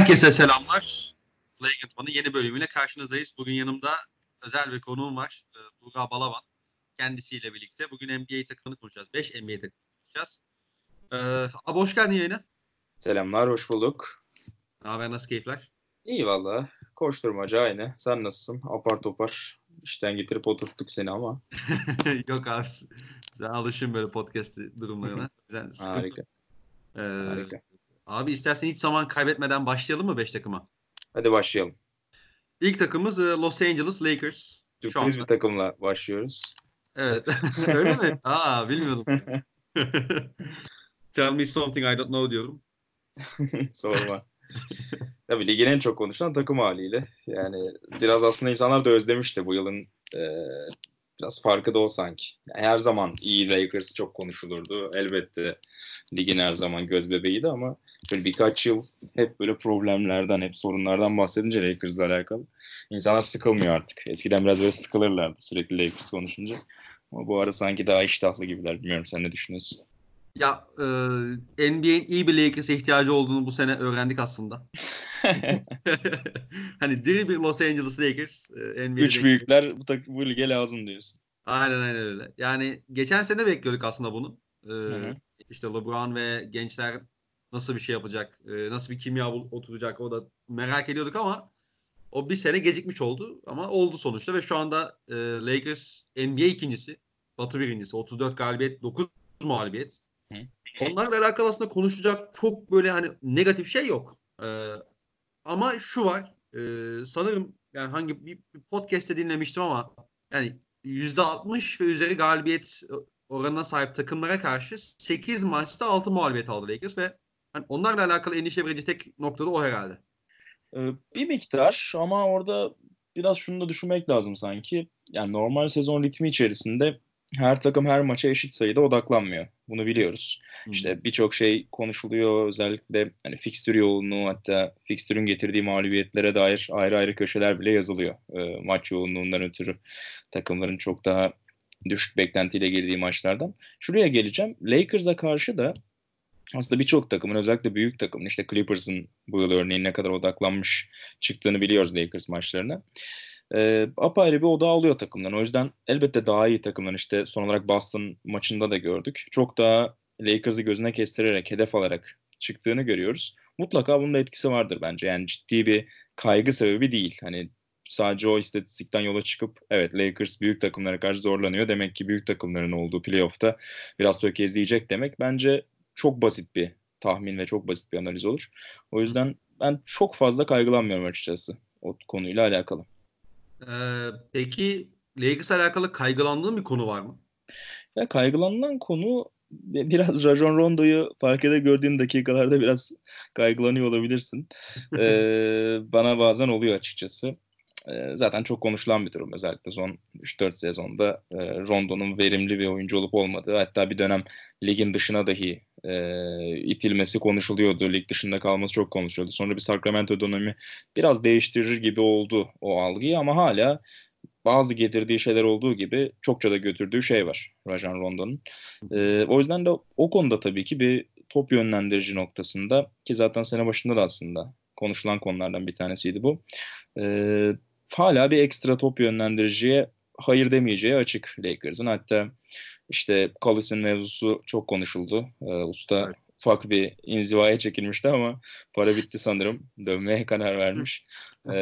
Herkese selamlar. Playing Atman'ın yeni bölümüyle karşınızdayız. Bugün yanımda özel bir konuğum var. Ee, Buğra Balaban. Kendisiyle birlikte bugün NBA takımını konuşacağız. 5 NBA takımını konuşacağız. Ee, abi hoş geldin yayına. Selamlar, hoş bulduk. Ne haber, nasıl keyifler? İyi valla. Koşturmaca aynı. Sen nasılsın? Apar topar. İşten getirip oturttuk seni ama. Yok abi. Sen alışın böyle podcast durumlarına. Güzel, Harika. Ee, Harika. Abi istersen hiç zaman kaybetmeden başlayalım mı 5 takıma? Hadi başlayalım. İlk takımımız e, Los Angeles Lakers. Sürpriz bir takımla başlıyoruz. Evet. Öyle mi? Aa bilmiyordum. Tell me something I don't know diyorum. Sorma. Tabii ligin en çok konuşulan takım haliyle. Yani biraz aslında insanlar da özlemişti bu yılın e, biraz farkı da o sanki. Yani her zaman iyi Lakers çok konuşulurdu. Elbette ligin her zaman göz bebeğiydi ama böyle birkaç yıl hep böyle problemlerden, hep sorunlardan bahsedince Lakers'la alakalı insanlar sıkılmıyor artık. Eskiden biraz böyle sıkılırlardı sürekli Lakers konuşunca. Ama bu ara sanki daha iştahlı gibiler. Bilmiyorum sen ne düşünüyorsun? Ya e, NBA'in iyi bir Lakers'e ihtiyacı olduğunu bu sene öğrendik aslında. hani diri bir Los Angeles Lakers. E, NBA'de Üç büyükler bu, tak- bu lige lazım diyorsun. Aynen aynen öyle. Yani geçen sene bekliyorduk aslında bunu. E, hı. işte LeBron ve gençler nasıl bir şey yapacak, e, nasıl bir kimya oturacak o da merak ediyorduk ama o bir sene gecikmiş oldu ama oldu sonuçta ve şu anda e, Lakers NBA ikincisi, Batı birincisi, 34 galibiyet, 9 mağlubiyet. Onlarla alakalı aslında konuşacak çok böyle hani negatif şey yok. E, ama şu var, e, sanırım yani hangi bir, bir podcast'te dinlemiştim ama yani %60 ve üzeri galibiyet oranına sahip takımlara karşı 8 maçta 6 mağlubiyet aldı Lakers ve hani onlarla alakalı endişe verici tek nokta da o herhalde. Ee, bir miktar ama orada biraz şunu da düşünmek lazım sanki. Yani normal sezon ritmi içerisinde her takım her maça eşit sayıda odaklanmıyor. Bunu biliyoruz. İşte birçok şey konuşuluyor. Özellikle hani fikstür yoğunluğu hatta fikstürün getirdiği mağlubiyetlere dair ayrı ayrı köşeler bile yazılıyor. Ee, maç yoğunluğundan ötürü takımların çok daha düşük beklentiyle girdiği maçlardan. Şuraya geleceğim. Lakers'a karşı da aslında birçok takımın özellikle büyük takımın işte Clippers'ın bu yıl örneğin ne kadar odaklanmış çıktığını biliyoruz Lakers maçlarına. Ee, apayrı bir oda alıyor takımdan. O yüzden elbette daha iyi takımlar işte son olarak Boston maçında da gördük. Çok daha Lakers'ı gözüne kestirerek, hedef alarak çıktığını görüyoruz. Mutlaka bunun da etkisi vardır bence. Yani ciddi bir kaygı sebebi değil. Hani sadece o istatistikten yola çıkıp evet Lakers büyük takımlara karşı zorlanıyor. Demek ki büyük takımların olduğu playoff'ta biraz tökezleyecek demek. Bence çok basit bir tahmin ve çok basit bir analiz olur. O yüzden ben çok fazla kaygılanmıyorum açıkçası o konuyla alakalı. Ee, peki Lakers'la alakalı kaygılandığın bir konu var mı? Ya kaygılanılan konu biraz Rajon Rondo'yu parkede gördüğüm dakikalarda biraz kaygılanıyor olabilirsin. ee, bana bazen oluyor açıkçası. Ee, zaten çok konuşulan bir durum özellikle son 3-4 sezonda e, Rondo'nun verimli bir oyuncu olup olmadığı hatta bir dönem ligin dışına dahi e, itilmesi konuşuluyordu. Lig dışında kalması çok konuşuluyordu. Sonra bir Sacramento dönemi biraz değiştirir gibi oldu o algıyı ama hala bazı getirdiği şeyler olduğu gibi çokça da götürdüğü şey var Rajan Rondo'nun. E, o yüzden de o konuda tabii ki bir top yönlendirici noktasında ki zaten sene başında da aslında konuşulan konulardan bir tanesiydi bu. E, hala bir ekstra top yönlendiriciye hayır demeyeceği açık Lakers'ın. Hatta işte Collins'in mevzusu çok konuşuldu. E, usta Evet. ufak bir inzivaya çekilmişti ama para bitti sanırım. Dönmeye karar vermiş. E,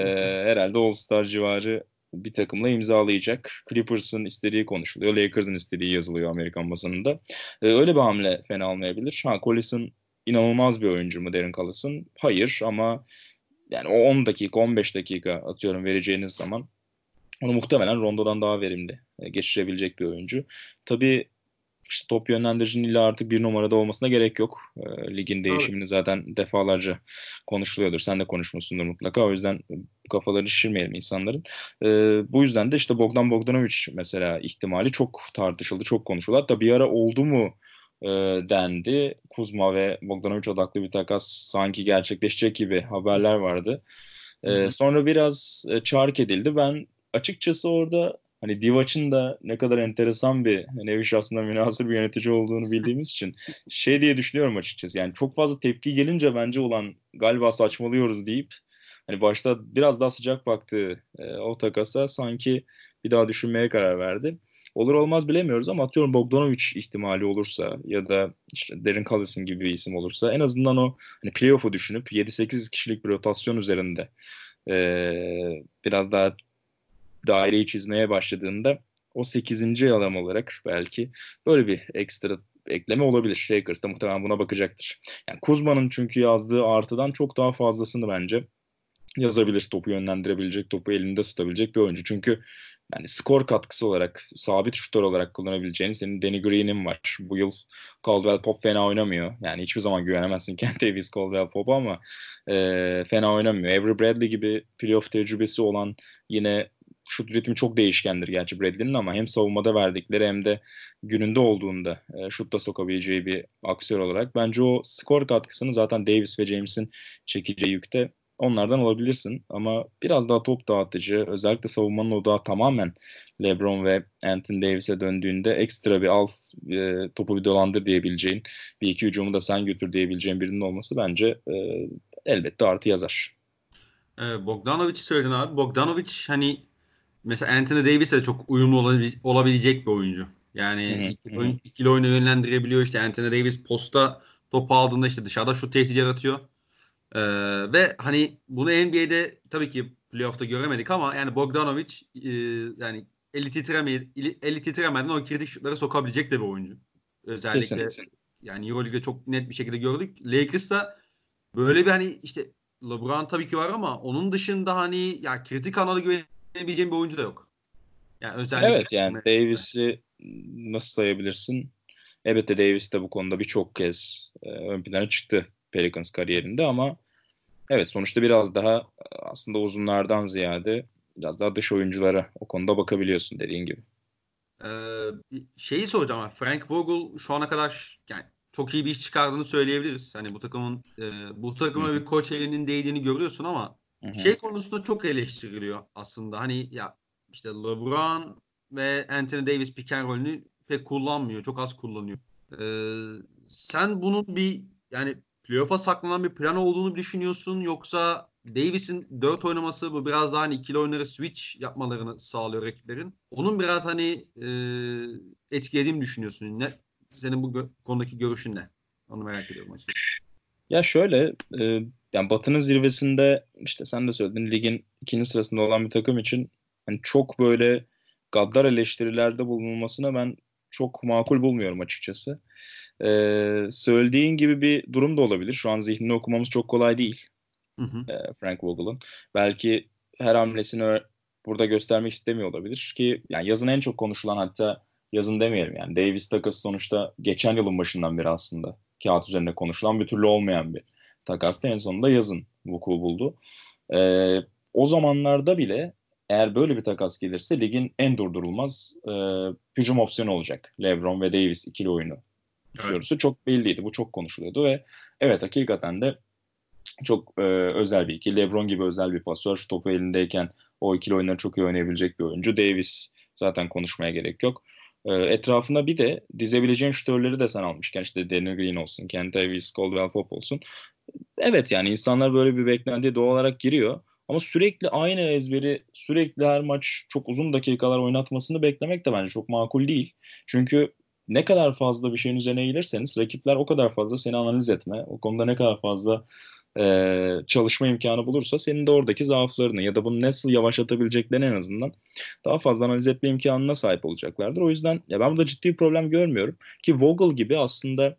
herhalde All-Star civarı bir takımla imzalayacak. Clippers'ın istediği konuşuluyor. Lakers'ın istediği yazılıyor Amerikan basınında. E, öyle bir hamle fena olmayabilir. Ha Collins'in inanılmaz bir oyuncu mu Derin Collins'ın? Hayır ama yani o 10 dakika 15 dakika atıyorum vereceğiniz zaman onu muhtemelen Rondo'dan daha verimli e, geçirebilecek bir oyuncu. Tabii işte top yönlendiricinin illa artık bir numarada olmasına gerek yok. E, ligin değişimini zaten defalarca konuşuluyordur. Sen de konuşmuşsundur mutlaka. O yüzden kafalarını şişirmeyelim insanların. E, bu yüzden de işte Bogdan Bogdanovic mesela ihtimali çok tartışıldı, çok konuşuldu. Hatta bir ara oldu mu e, dendi. Kuzma ve Bogdanovic odaklı bir takas sanki gerçekleşecek gibi haberler vardı. E, sonra biraz e, çark edildi. Ben açıkçası orada hani Divac'ın da ne kadar enteresan bir nevi şahsına münasır bir yönetici olduğunu bildiğimiz için şey diye düşünüyorum açıkçası. Yani çok fazla tepki gelince bence olan galiba saçmalıyoruz deyip hani başta biraz daha sıcak baktığı e, o takasa sanki bir daha düşünmeye karar verdi. Olur olmaz bilemiyoruz ama atıyorum Bogdanovic ihtimali olursa ya da işte Derin Collison gibi bir isim olursa en azından o hani playoff'u düşünüp 7-8 kişilik bir rotasyon üzerinde e, biraz daha daireyi çizmeye başladığında o 8. adam olarak belki böyle bir ekstra ekleme olabilir. Lakers da muhtemelen buna bakacaktır. Yani Kuzma'nın çünkü yazdığı artıdan çok daha fazlasını bence yazabilir. Topu yönlendirebilecek, topu elinde tutabilecek bir oyuncu. Çünkü yani skor katkısı olarak, sabit şutör olarak kullanabileceğin senin Danny Green'in var. Bu yıl Caldwell Pop fena oynamıyor. Yani hiçbir zaman güvenemezsin Kent Davis, Caldwell Pop'a ama e, fena oynamıyor. Avery Bradley gibi playoff tecrübesi olan yine şut ritmi çok değişkendir gerçi Bradley'nin ama hem savunmada verdikleri hem de gününde olduğunda e, şutta sokabileceği bir aktör olarak bence o skor katkısını zaten Davis ve James'in çekeceği yükte onlardan alabilirsin. Ama biraz daha top dağıtıcı, özellikle savunmanın odağı tamamen LeBron ve Anthony Davis'e döndüğünde ekstra bir al e, topu bir dolandır diyebileceğin, bir iki hücumu da sen götür diyebileceğin birinin olması bence e, elbette artı yazar. E, Bogdanovic'i söyledin abi. Bogdanovic hani mesela Anthony Davis'e de çok uyumlu olabilecek bir oyuncu. Yani hı ikili, oyun, ikili oyunu yönlendirebiliyor. İşte Anthony Davis posta topu aldığında işte dışarıda şu tehdit yaratıyor. Ee, ve hani bunu NBA'de tabii ki playoff'ta göremedik ama yani Bogdanovic e, yani eli titremeye eli titremeden o kritik şutları sokabilecek de bir oyuncu. Özellikle Kesinlikle. yani Euroleague'de çok net bir şekilde gördük. Lakers'ta böyle bir hani işte LeBron tabii ki var ama onun dışında hani ya kritik anada güvenebileceğim bir oyuncu da yok. Yani özellikle Evet yani Davis'i nasıl sayabilirsin? Elbette Davis de bu konuda birçok kez e, ön plana çıktı Pelicans kariyerinde ama evet sonuçta biraz daha aslında uzunlardan ziyade biraz daha dış oyunculara o konuda bakabiliyorsun dediğin gibi. Ee, şeyi soracağım ama Frank Vogel şu ana kadar yani çok iyi bir iş çıkardığını söyleyebiliriz. Hani bu takımın e, bu takıma bir koç elinin değdiğini görüyorsun ama Hı-hı. şey konusunda çok eleştiriliyor aslında. Hani ya işte LeBron ve Anthony Davis pick and roll'ünü pek kullanmıyor. Çok az kullanıyor. Ee, sen bunun bir yani playoff'a saklanan bir plan olduğunu düşünüyorsun yoksa Davis'in 4 oynaması bu biraz daha hani ikili oyunları switch yapmalarını sağlıyor rakiplerin. Onun biraz hani e, etkilediğini düşünüyorsun. Ne senin bu gö- konudaki görüşün ne? Onu merak ediyorum açıkçası. Ya şöyle e, yani Batı'nın zirvesinde işte sen de söyledin ligin ikinci sırasında olan bir takım için hani çok böyle gaddar eleştirilerde bulunulmasına ben çok makul bulmuyorum açıkçası. Ee, söylediğin gibi bir durum da olabilir. Şu an zihnini okumamız çok kolay değil. Hı hı. Ee, Frank Vogel'ın. Belki her hamlesini burada göstermek istemiyor olabilir ki yani yazın en çok konuşulan hatta yazın demeyelim yani Davis takası sonuçta geçen yılın başından beri aslında kağıt üzerinde konuşulan bir türlü olmayan bir takasta en sonunda yazın vuku buldu. Ee, o zamanlarda bile eğer böyle bir takas gelirse ligin en durdurulmaz e, hücum opsiyonu olacak. LeBron ve Davis ikili oyunu evet. çok belliydi. Bu çok konuşuluyordu ve evet hakikaten de çok e, özel bir ikili. LeBron gibi özel bir pasör. Şu topu elindeyken o ikili oyunları çok iyi oynayabilecek bir oyuncu. Davis zaten konuşmaya gerek yok. E, etrafına bir de dizebileceğin şütörleri de sen almışken işte Danny Green olsun, Kent Davis, Caldwell Pop olsun. Evet yani insanlar böyle bir beklentiye doğal olarak giriyor. Ama sürekli aynı ezberi sürekli her maç çok uzun dakikalar oynatmasını beklemek de bence çok makul değil. Çünkü ne kadar fazla bir şeyin üzerine eğilirseniz rakipler o kadar fazla seni analiz etme, o konuda ne kadar fazla e, çalışma imkanı bulursa senin de oradaki zaaflarını ya da bunu nasıl yavaşlatabileceklerini en azından daha fazla analiz etme imkanına sahip olacaklardır. O yüzden ya ben burada ciddi bir problem görmüyorum ki Vogel gibi aslında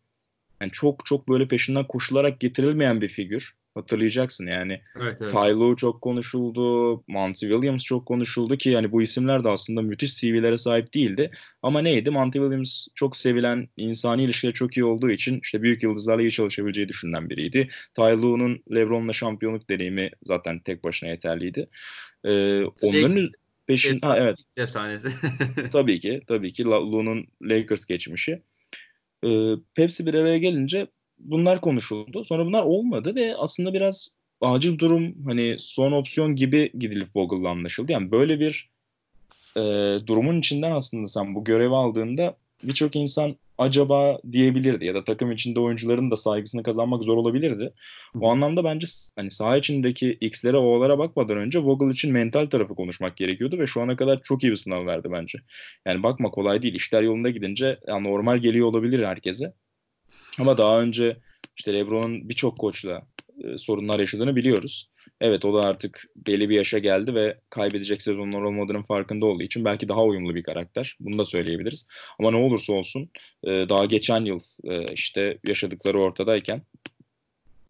yani çok çok böyle peşinden koşularak getirilmeyen bir figür. Hatırlayacaksın yani. Evet, evet. Ty çok konuşuldu. Monty Williams çok konuşuldu ki yani bu isimler de aslında müthiş CV'lere sahip değildi. Ama neydi? Monty Williams çok sevilen, insani ilişkileri çok iyi olduğu için işte büyük yıldızlarla iyi çalışabileceği düşünülen biriydi. Ty Lue'nun LeBron'la şampiyonluk deneyimi zaten tek başına yeterliydi. Ee, onların peşin ha evet. Efsanesi. tabii ki, tabii ki Lue'nun Lakers geçmişi. Ee, Pepsi bir araya gelince bunlar konuşuldu. Sonra bunlar olmadı ve aslında biraz acil durum hani son opsiyon gibi gidilip Vogel'la anlaşıldı. Yani böyle bir e, durumun içinden aslında sen bu görevi aldığında birçok insan acaba diyebilirdi ya da takım içinde oyuncuların da saygısını kazanmak zor olabilirdi. O anlamda bence hani saha içindeki X'lere O'lara bakmadan önce Vogel için mental tarafı konuşmak gerekiyordu ve şu ana kadar çok iyi bir sınav verdi bence. Yani bakma kolay değil. İşler yolunda gidince yani normal geliyor olabilir herkese. Ama daha önce işte LeBron'un birçok koçla e, sorunlar yaşadığını biliyoruz. Evet o da artık belli bir yaşa geldi ve kaybedecek sezonlar olmadığının farkında olduğu için belki daha uyumlu bir karakter. Bunu da söyleyebiliriz. Ama ne olursa olsun e, daha geçen yıl e, işte yaşadıkları ortadayken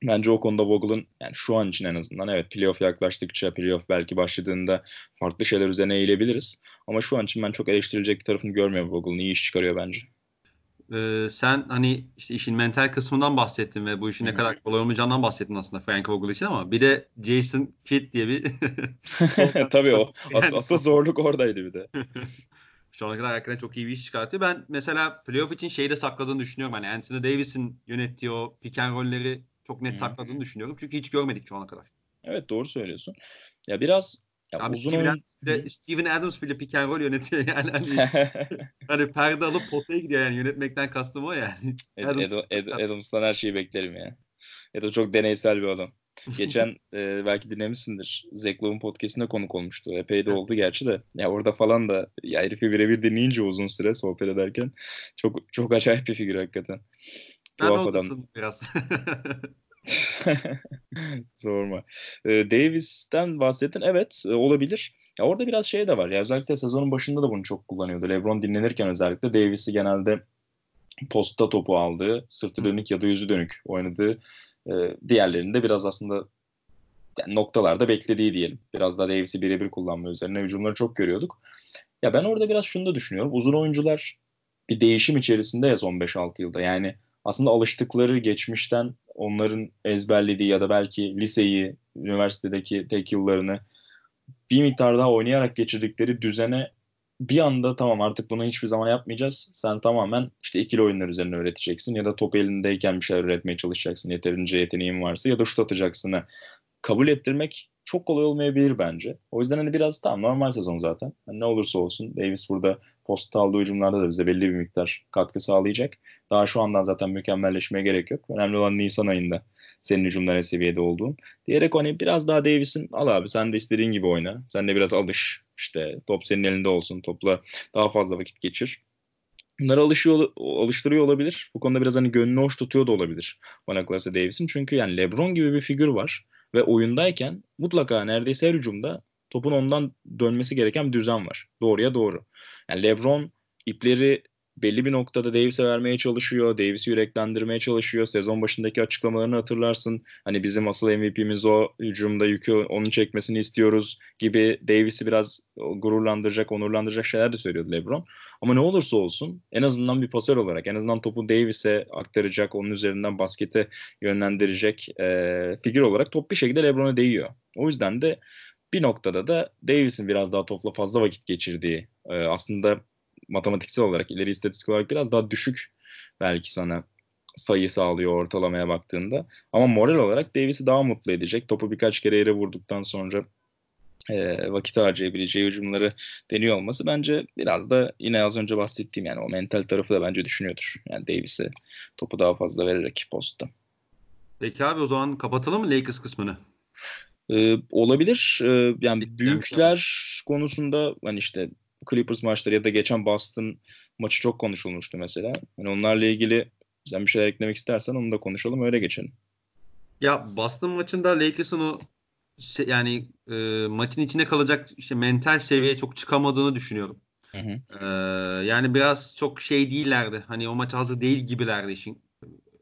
bence o konuda Vogel'ın yani şu an için en azından evet playoff yaklaştıkça playoff belki başladığında farklı şeyler üzerine eğilebiliriz. Ama şu an için ben çok eleştirilecek bir tarafını görmüyorum Vogel'ın. iyi iş çıkarıyor bence. Ee, sen hani işte işin mental kısmından bahsettin ve bu işin ne kadar kolay olmayacağından bahsettin aslında Frank Vogel için ama bir de Jason Kidd diye bir Tabii o. As- asıl zorluk oradaydı bir de. Şu ana kadar hakikaten çok iyi bir iş çıkartıyor. Ben mesela playoff için şeyi de sakladığını düşünüyorum. Hani Anthony Davis'in yönettiği o pick and roll'leri çok net sakladığını düşünüyorum. Çünkü hiç görmedik şu ana kadar. Evet doğru söylüyorsun. Ya biraz ya Abi uzun Steven, oyun... Adams, Steven Adams bile pick and roll yönetiyor yani. Hani, hani perde alıp potaya gidiyor yani yönetmekten kastım o yani. Ed, Ed, Ed, Adams'tan her şeyi beklerim ya. Edo çok deneysel bir adam. Geçen e, belki dinlemişsindir. Zach Lowe'un podcastine konuk olmuştu. Epey de oldu gerçi de. Ya orada falan da ya herifi birebir dinleyince uzun süre sohbet ederken çok çok acayip bir figür hakikaten. Tuhaf adam. biraz. Sorma. Ee, Davis'ten bahsettin. Evet e, olabilir. Ya orada biraz şey de var. Ya özellikle sezonun başında da bunu çok kullanıyordu. LeBron dinlenirken özellikle Davis'i genelde posta topu aldığı, sırtı dönük ya da yüzü dönük oynadığı e, diğerlerinde biraz aslında yani noktalarda beklediği diyelim. Biraz daha Davis'i birebir kullanma üzerine hücumları çok görüyorduk. Ya ben orada biraz şunu da düşünüyorum. Uzun oyuncular bir değişim içerisinde ya son 5-6 yılda. Yani aslında alıştıkları geçmişten onların ezberlediği ya da belki liseyi, üniversitedeki tek yıllarını bir miktar daha oynayarak geçirdikleri düzene bir anda tamam artık bunu hiçbir zaman yapmayacağız. Sen tamamen işte ikili oyunlar üzerine öğreteceksin ya da top elindeyken bir şeyler üretmeye çalışacaksın. Yeterince yeteneğin varsa ya da şut atacaksın. Kabul ettirmek çok kolay olmayabilir bence. O yüzden hani biraz tamam normal sezon zaten. Yani ne olursa olsun Davis burada post aldığı hücumlarda da bize belli bir miktar katkı sağlayacak. Daha şu andan zaten mükemmelleşmeye gerek yok. Önemli olan Nisan ayında senin hücumda ne seviyede olduğun. Diyerek hani biraz daha Davis'in al abi sen de istediğin gibi oyna. Sen de biraz alış. İşte top senin elinde olsun. Topla daha fazla vakit geçir. Bunları alışıyor, alıştırıyor olabilir. Bu konuda biraz hani gönlünü hoş tutuyor da olabilir bana kalırsa Davis'in. Çünkü yani LeBron gibi bir figür var. Ve oyundayken mutlaka neredeyse her hücumda topun ondan dönmesi gereken bir düzen var. Doğruya doğru. Yani LeBron ipleri belli bir noktada Davis'e vermeye çalışıyor. Davis'i yüreklendirmeye çalışıyor. Sezon başındaki açıklamalarını hatırlarsın. Hani bizim asıl MVP'miz o. Hücumda yükü onun çekmesini istiyoruz gibi Davis'i biraz gururlandıracak, onurlandıracak şeyler de söylüyordu LeBron. Ama ne olursa olsun en azından bir pasör olarak en azından topu Davis'e aktaracak, onun üzerinden baskete yönlendirecek e, figür olarak top bir şekilde LeBron'a değiyor. O yüzden de bir noktada da Davis'in biraz daha topla fazla vakit geçirdiği e, aslında matematiksel olarak ileri istatistik olarak biraz daha düşük belki sana sayı sağlıyor ortalamaya baktığında. Ama moral olarak Davis'i daha mutlu edecek. Topu birkaç kere yere vurduktan sonra e, vakit harcayabileceği hücumları deniyor olması bence biraz da yine az önce bahsettiğim yani o mental tarafı da bence düşünüyordur. Yani Davis'e topu daha fazla vererek postta. Peki abi o zaman kapatalım mı Lakers kısmını? Ee, olabilir. Ee, yani büyükler konusunda hani işte Clippers maçları ya da geçen Boston maçı çok konuşulmuştu mesela. Yani onlarla ilgili sen bir şey eklemek istersen onu da konuşalım öyle geçelim. Ya Boston maçında Lakers'ın o yani e, maçın içine kalacak işte mental seviyeye çok çıkamadığını düşünüyorum. Hı hı. Ee, yani biraz çok şey değillerdi. Hani o maç hazır değil gibilerdi işin.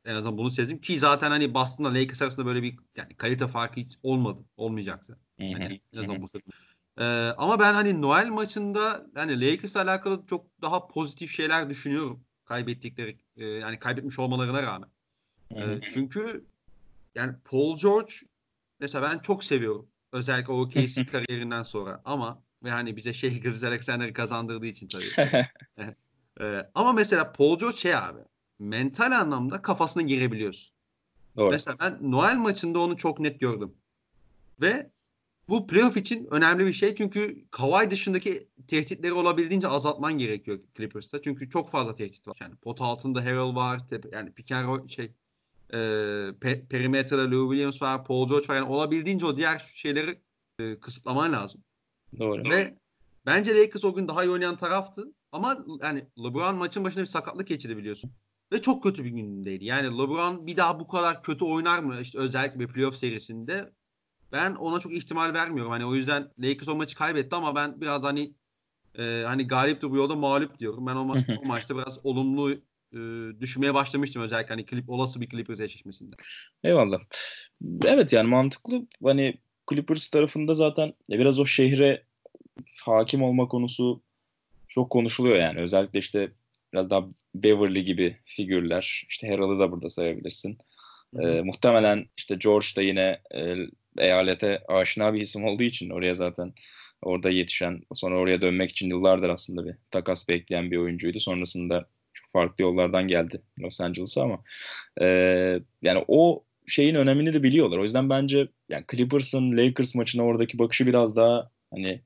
En azından bunu sezdim ki zaten hani Boston'la Lakers arasında böyle bir yani kalite farkı hiç olmadı. Olmayacaktı. Yani en azından bu sezon. Ee, ama ben hani Noel maçında hani Lakers'la alakalı çok daha pozitif şeyler düşünüyorum. Kaybettikleri e, yani kaybetmiş olmalarına rağmen. E, çünkü yani Paul George mesela ben çok seviyorum. Özellikle o OKC kariyerinden sonra ama ve hani bize şey Gilles Alexander'ı kazandırdığı için tabii. e, ama mesela Paul George şey abi mental anlamda kafasına girebiliyorsun. Doğru. Mesela ben Noel maçında onu çok net gördüm. Ve bu playoff için önemli bir şey çünkü Kawhi dışındaki tehditleri olabildiğince azaltman gerekiyor Clippers'ta. Çünkü çok fazla tehdit var. Yani pot altında Harrell var. Tepe, yani pick and şey e, pe, perimetrede Lou Williams var. Paul George var. Yani olabildiğince o diğer şeyleri e, kısıtlaman lazım. Doğru. Ve bence Lakers o gün daha iyi oynayan taraftı. Ama yani LeBron maçın başında bir sakatlık geçirdi biliyorsun. Ve çok kötü bir günündeydi. Yani LeBron bir daha bu kadar kötü oynar mı? İşte özellikle bir playoff serisinde. Ben ona çok ihtimal vermiyorum. Hani o yüzden Lakers o maçı kaybetti ama ben biraz hani e, hani galipti bu yolda mağlup diyorum. Ben o, ma- o maçta biraz olumlu e, düşünmeye başlamıştım özellikle hani klip olası bir Clippers eşleşmesinde. Eyvallah. Evet yani mantıklı. Hani Clippers tarafında zaten biraz o şehre hakim olma konusu çok konuşuluyor yani. Özellikle işte biraz daha Beverly gibi figürler. İşte Harrell'ı da burada sayabilirsin. Ee, muhtemelen işte George da yine e, eyalete aşina bir isim olduğu için oraya zaten orada yetişen sonra oraya dönmek için yıllardır aslında bir takas bekleyen bir oyuncuydu. Sonrasında çok farklı yollardan geldi Los Angeles'a ama e, yani o şeyin önemini de biliyorlar. O yüzden bence yani Clippers'ın Lakers maçına oradaki bakışı biraz daha hani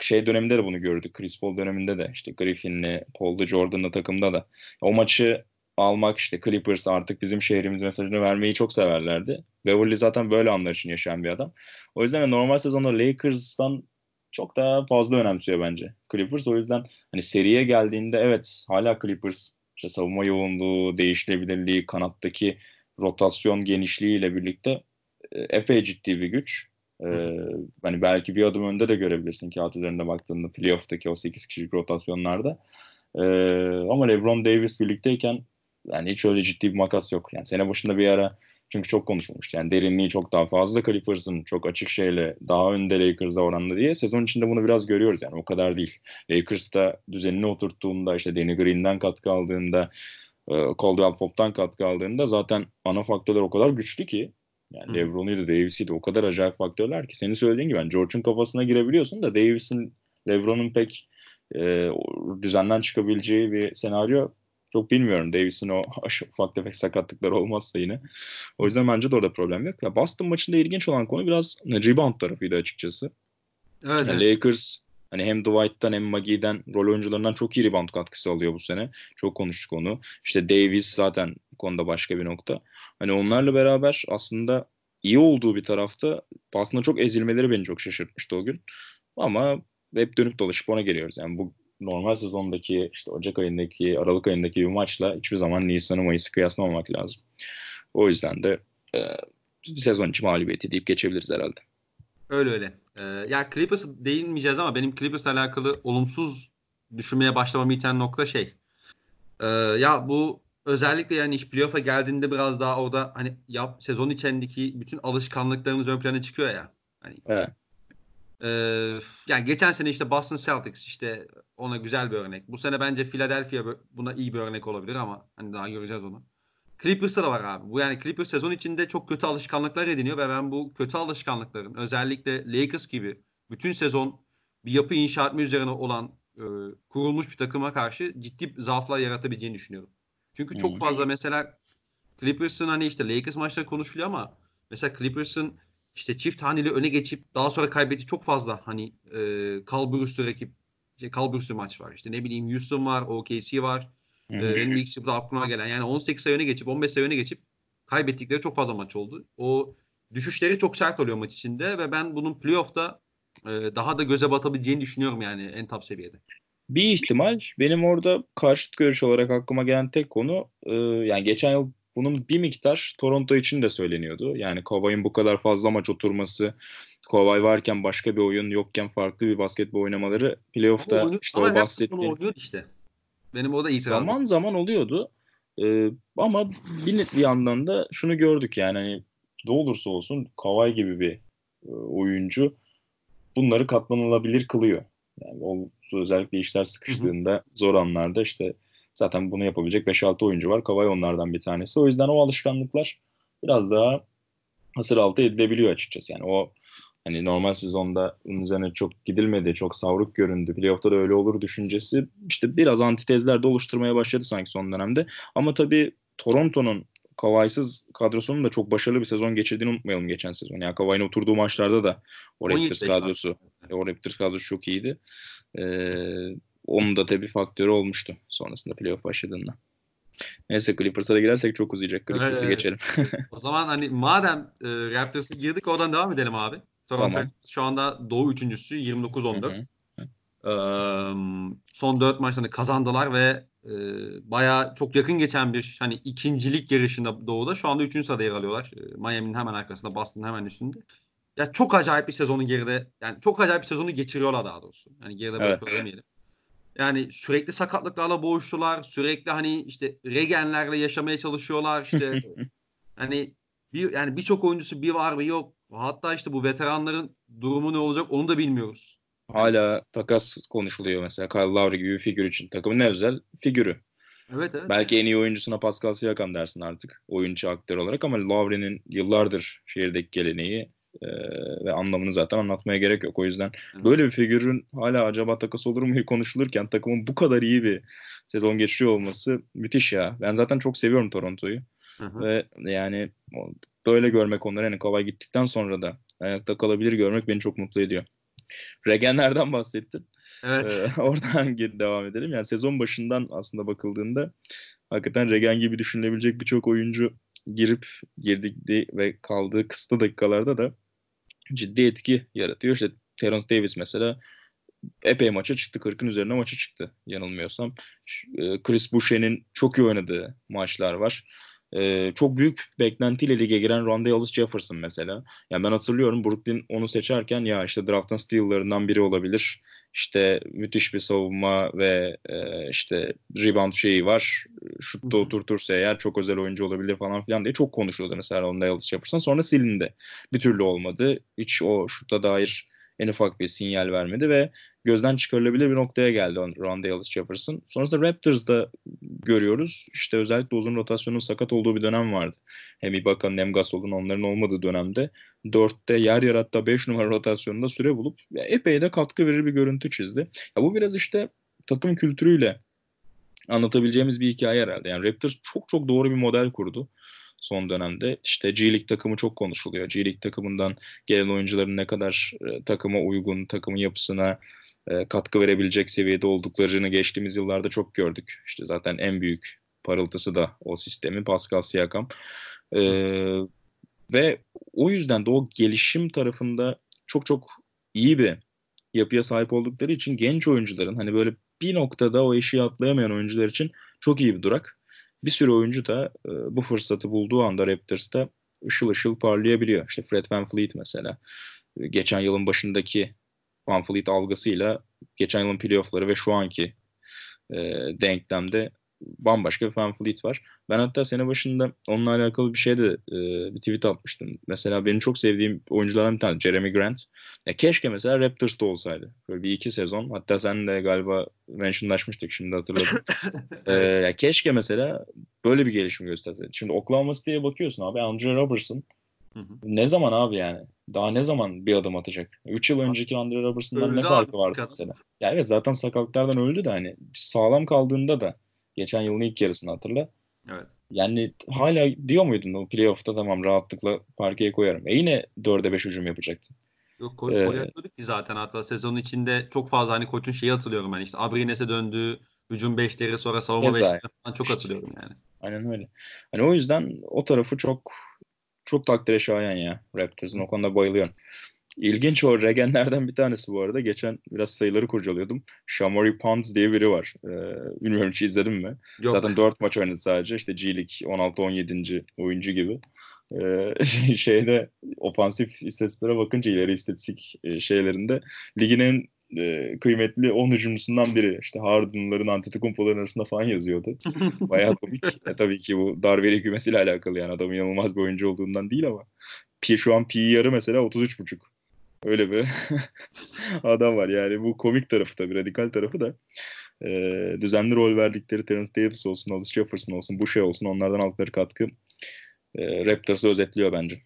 şey döneminde de bunu gördük. Chris Paul döneminde de işte Griffin'le, Paul'da Jordan'la takımda da. O maçı almak işte Clippers artık bizim şehrimiz mesajını vermeyi çok severlerdi. Beverly zaten böyle anlar için yaşayan bir adam. O yüzden normal sezonda Lakers'tan çok daha fazla önemsiyor bence Clippers. O yüzden hani seriye geldiğinde evet hala Clippers işte savunma yoğunluğu, değişilebilirliği, kanattaki rotasyon genişliğiyle birlikte e, epey ciddi bir güç. Ee, hani belki bir adım önde de görebilirsin kağıt üzerinde baktığında playoff'taki o 8 kişilik rotasyonlarda. Ee, ama LeBron Davis birlikteyken yani hiç öyle ciddi bir makas yok. Yani sene başında bir ara çünkü çok konuşulmuştu. Yani derinliği çok daha fazla Clippers'ın çok açık şeyle daha önde Lakers'a oranla diye. Sezon içinde bunu biraz görüyoruz yani o kadar değil. Lakers'ta düzenini oturttuğunda işte Danny Green'den katkı aldığında e, Caldwell Pop'tan katkı aldığında zaten ana faktörler o kadar güçlü ki yani LeBron'uydu, Davis'iydi. O kadar acayip faktörler ki. Senin söylediğin gibi yani George'un kafasına girebiliyorsun da Davis'in, LeBron'un pek e, düzenden çıkabileceği bir senaryo çok bilmiyorum. Davis'in o ufak tefek sakatlıklar olmazsa yine. O yüzden bence de orada problem yok. Ya Boston maçında ilginç olan konu biraz rebound tarafıydı açıkçası. Evet, yani. Lakers hani hem Dwight'tan hem Maggie'den rol oyuncularından çok iyi rebound katkısı alıyor bu sene. Çok konuştuk onu. İşte Davis zaten konuda başka bir nokta. Hani onlarla beraber aslında iyi olduğu bir tarafta aslında çok ezilmeleri beni çok şaşırtmıştı o gün. Ama hep dönüp dolaşıp ona geliyoruz. Yani bu normal sezondaki işte Ocak ayındaki, Aralık ayındaki bir maçla hiçbir zaman Nisan'ı Mayıs'ı kıyaslamamak lazım. O yüzden de e, bir sezon içi mağlubiyeti deyip geçebiliriz herhalde. Öyle öyle. Ee, ya Clippers değinmeyeceğiz ama benim Clippers alakalı olumsuz düşünmeye başlamamı iten nokta şey. Ee, ya bu özellikle yani iş playoff'a geldiğinde biraz daha orada hani yap, sezon içindeki bütün alışkanlıklarımız ön plana çıkıyor ya. Hani, evet. E, yani geçen sene işte Boston Celtics işte ona güzel bir örnek. Bu sene bence Philadelphia buna iyi bir örnek olabilir ama hani daha göreceğiz onu. Clippers'ta da var abi. Bu yani Clippers sezon içinde çok kötü alışkanlıklar ediniyor ve ben bu kötü alışkanlıkların özellikle Lakers gibi bütün sezon bir yapı inşa etme üzerine olan e, kurulmuş bir takıma karşı ciddi zaaflar yaratabileceğini düşünüyorum. Çünkü çok fazla mesela Clippers'ın hani işte Lakers maçları konuşuluyor ama mesela Clippers'ın işte çift haneli öne geçip daha sonra kaybettiği çok fazla hani e, Carl Brewster rakip şey, Carl Brewster maç var. İşte ne bileyim Houston var, OKC var. Ee, benim ilk burada aklıma gelen yani 18 sayı öne geçip 15 sayı öne geçip kaybettikleri çok fazla maç oldu. O düşüşleri çok sert oluyor maç içinde ve ben bunun playoff'ta e, daha da göze batabileceğini düşünüyorum yani en top seviyede. Bir ihtimal benim orada karşıt görüş olarak aklıma gelen tek konu e, yani geçen yıl bunun bir miktar Toronto için de söyleniyordu. Yani Kawhi'nin bu kadar fazla maç oturması, Kawhi varken başka bir oyun yokken farklı bir basketbol oynamaları playoff'ta oyunu, işte o bahsettiğim işte. Benim orada itirazım. Zaman zaman oluyordu. Ee, ama bir, bir yandan da şunu gördük yani hani ne olursa olsun Kawhi gibi bir e, oyuncu bunları katlanılabilir kılıyor. Yani o özellikle işler sıkıştığında zor anlarda işte zaten bunu yapabilecek 5-6 oyuncu var. Kawhi onlardan bir tanesi. O yüzden o alışkanlıklar biraz daha hasır altı edilebiliyor açıkçası. Yani o hani normal sezonda üzerine çok gidilmedi, çok savruk göründü. Playoff'ta da öyle olur düşüncesi işte biraz antitezler de oluşturmaya başladı sanki son dönemde. Ama tabii Toronto'nun Kawhi'sız kadrosunun da çok başarılı bir sezon geçirdiğini unutmayalım geçen sezon. Yani Kawhi'nin oturduğu maçlarda da o Raptors kadrosu, o Raptors kadrosu çok iyiydi. Ee, onun da tabii faktörü olmuştu sonrasında playoff başladığında. Neyse Clippers'a da girersek çok uzayacak. Clippers'a evet. geçelim. o zaman hani madem e, Raptors'a girdik oradan devam edelim abi. Toronto tamam. şu anda Doğu üçüncüsü 29-14. Ee, son dört maçlarını kazandılar ve e, bayağı çok yakın geçen bir hani ikincilik yarışında Doğu'da şu anda üçüncü sırada yer alıyorlar. E, Miami'nin hemen arkasında, Boston'ın hemen üstünde. Ya çok acayip bir sezonu geride yani çok acayip bir sezonu geçiriyorlar daha doğrusu. Yani geride evet. bırakıyorlar Yani sürekli sakatlıklarla boğuştular. Sürekli hani işte regenlerle yaşamaya çalışıyorlar. İşte hani bir yani birçok oyuncusu bir var bir yok. Hatta işte bu veteranların durumu ne olacak onu da bilmiyoruz. Hala takas konuşuluyor mesela Kyle Lowry gibi bir figür için. Takımın ne özel? Figürü. Evet, evet. Belki en iyi oyuncusuna Pascal Siakam dersin artık oyuncu aktör olarak ama Lowry'nin yıllardır şehirdeki geleneği ve anlamını zaten anlatmaya gerek yok. O yüzden böyle bir figürün hala acaba takas olur mu konuşulurken takımın bu kadar iyi bir sezon geçiriyor olması müthiş ya. Ben zaten çok seviyorum Toronto'yu. Ve yani böyle görmek onları yani kolay gittikten sonra da ayakta kalabilir görmek beni çok mutlu ediyor. Regenlerden bahsettin. Evet. Ee, oradan geri devam edelim. Yani sezon başından aslında bakıldığında hakikaten Regen gibi düşünülebilecek birçok oyuncu girip girdik ve kaldığı kısa dakikalarda da ciddi etki yaratıyor. İşte Terence Davis mesela epey maça çıktı. 40'ın üzerine maça çıktı yanılmıyorsam. E, Chris Boucher'in çok iyi oynadığı maçlar var. Ee, çok büyük beklentiyle lige giren Rondale Jefferson mesela. Yani ben hatırlıyorum Brooklyn onu seçerken ya işte draft'ın steal'larından biri olabilir. İşte müthiş bir savunma ve e, işte rebound şeyi var. Şutta oturtursa eğer çok özel oyuncu olabilir falan filan diye çok konuşuldu mesela Rondale Jefferson. Sonra silindi. Bir türlü olmadı. Hiç o şutta dair en ufak bir sinyal vermedi ve gözden çıkarılabilir bir noktaya geldi Ron Jefferson. Sonrasında Raptors'da görüyoruz. İşte özellikle uzun rotasyonun sakat olduğu bir dönem vardı. Hem Ibaka'nın hem Gasol'un onların olmadığı dönemde 4'te yer yer hatta 5 numara rotasyonunda süre bulup epey de katkı verir bir görüntü çizdi. Ya bu biraz işte takım kültürüyle anlatabileceğimiz bir hikaye herhalde. Yani Raptors çok çok doğru bir model kurdu son dönemde. İşte G League takımı çok konuşuluyor. G League takımından gelen oyuncuların ne kadar e, takıma uygun, takımın yapısına e, katkı verebilecek seviyede olduklarını geçtiğimiz yıllarda çok gördük. İşte zaten en büyük parıltısı da o sistemin Pascal Siakam. E, ve o yüzden de o gelişim tarafında çok çok iyi bir yapıya sahip oldukları için genç oyuncuların hani böyle bir noktada o eşiği atlayamayan oyuncular için çok iyi bir durak bir sürü oyuncu da e, bu fırsatı bulduğu anda Raptors'ta ışıl ışıl parlayabiliyor. İşte Fred Van Fleet mesela. E, geçen yılın başındaki Van Fleet algısıyla geçen yılın playoffları ve şu anki e, denklemde bambaşka bir Van Fleet var. Ben hatta sene başında onunla alakalı bir şey de e, bir tweet atmıştım. Mesela benim çok sevdiğim oyunculardan bir tane Jeremy Grant. Ya keşke mesela Raptors'ta olsaydı. Böyle bir iki sezon. Hatta sen de galiba mentionlaşmıştık şimdi hatırladım. ee, ya keşke mesela böyle bir gelişim gösterseydi. Şimdi Oklahoma City'ye bakıyorsun abi. Andre Robertson ne zaman abi yani? Daha ne zaman bir adım atacak? 3 yıl önceki Andre Robertson'dan ne farkı vardı mesela? Ya evet zaten sakatlıklardan öldü de hani sağlam kaldığında da geçen yılın ilk yarısını hatırla. Evet. Yani hala diyor muydun o playoff'ta tamam rahatlıkla parkeye koyarım. E yine 4'e 5 hücum yapacaktın. Yok koy, ee, koyuyorduk ki zaten hatta sezonun içinde çok fazla hani koçun şeyi hatırlıyorum ben işte Abrines'e döndü hücum 5'leri sonra savunma 5'leri falan çok hatırlıyorum yani. Aynen öyle. Hani o yüzden o tarafı çok çok takdire şayan ya Raptors'ın o konuda bayılıyorum. İlginç o regenlerden bir tanesi bu arada. Geçen biraz sayıları kurcalıyordum. Shamori Pons diye biri var. Ee, bilmiyorum hiç izledin mi? Yok. Zaten 4 maç oynadı sadece. İşte G League 16-17. oyuncu gibi. Ee, şeyde ofansif istatistiklere bakınca ileri istatistik e, şeylerinde ligin en e, kıymetli 10 hücumcusundan biri. İşte Harden'ların Antetokounmpo'ların arasında falan yazıyordu. Bayağı komik. e, tabii ki bu Darveli kümesiyle alakalı yani adam inanılmaz bir oyuncu olduğundan değil ama şu an P yarı mesela 33.5. Öyle bir adam var. Yani bu komik tarafı tabii, radikal tarafı da e, düzenli rol verdikleri Terence Davis olsun, Alice Jefferson olsun, bu şey olsun onlardan aldıkları katkı e, Raptors'ı özetliyor bence.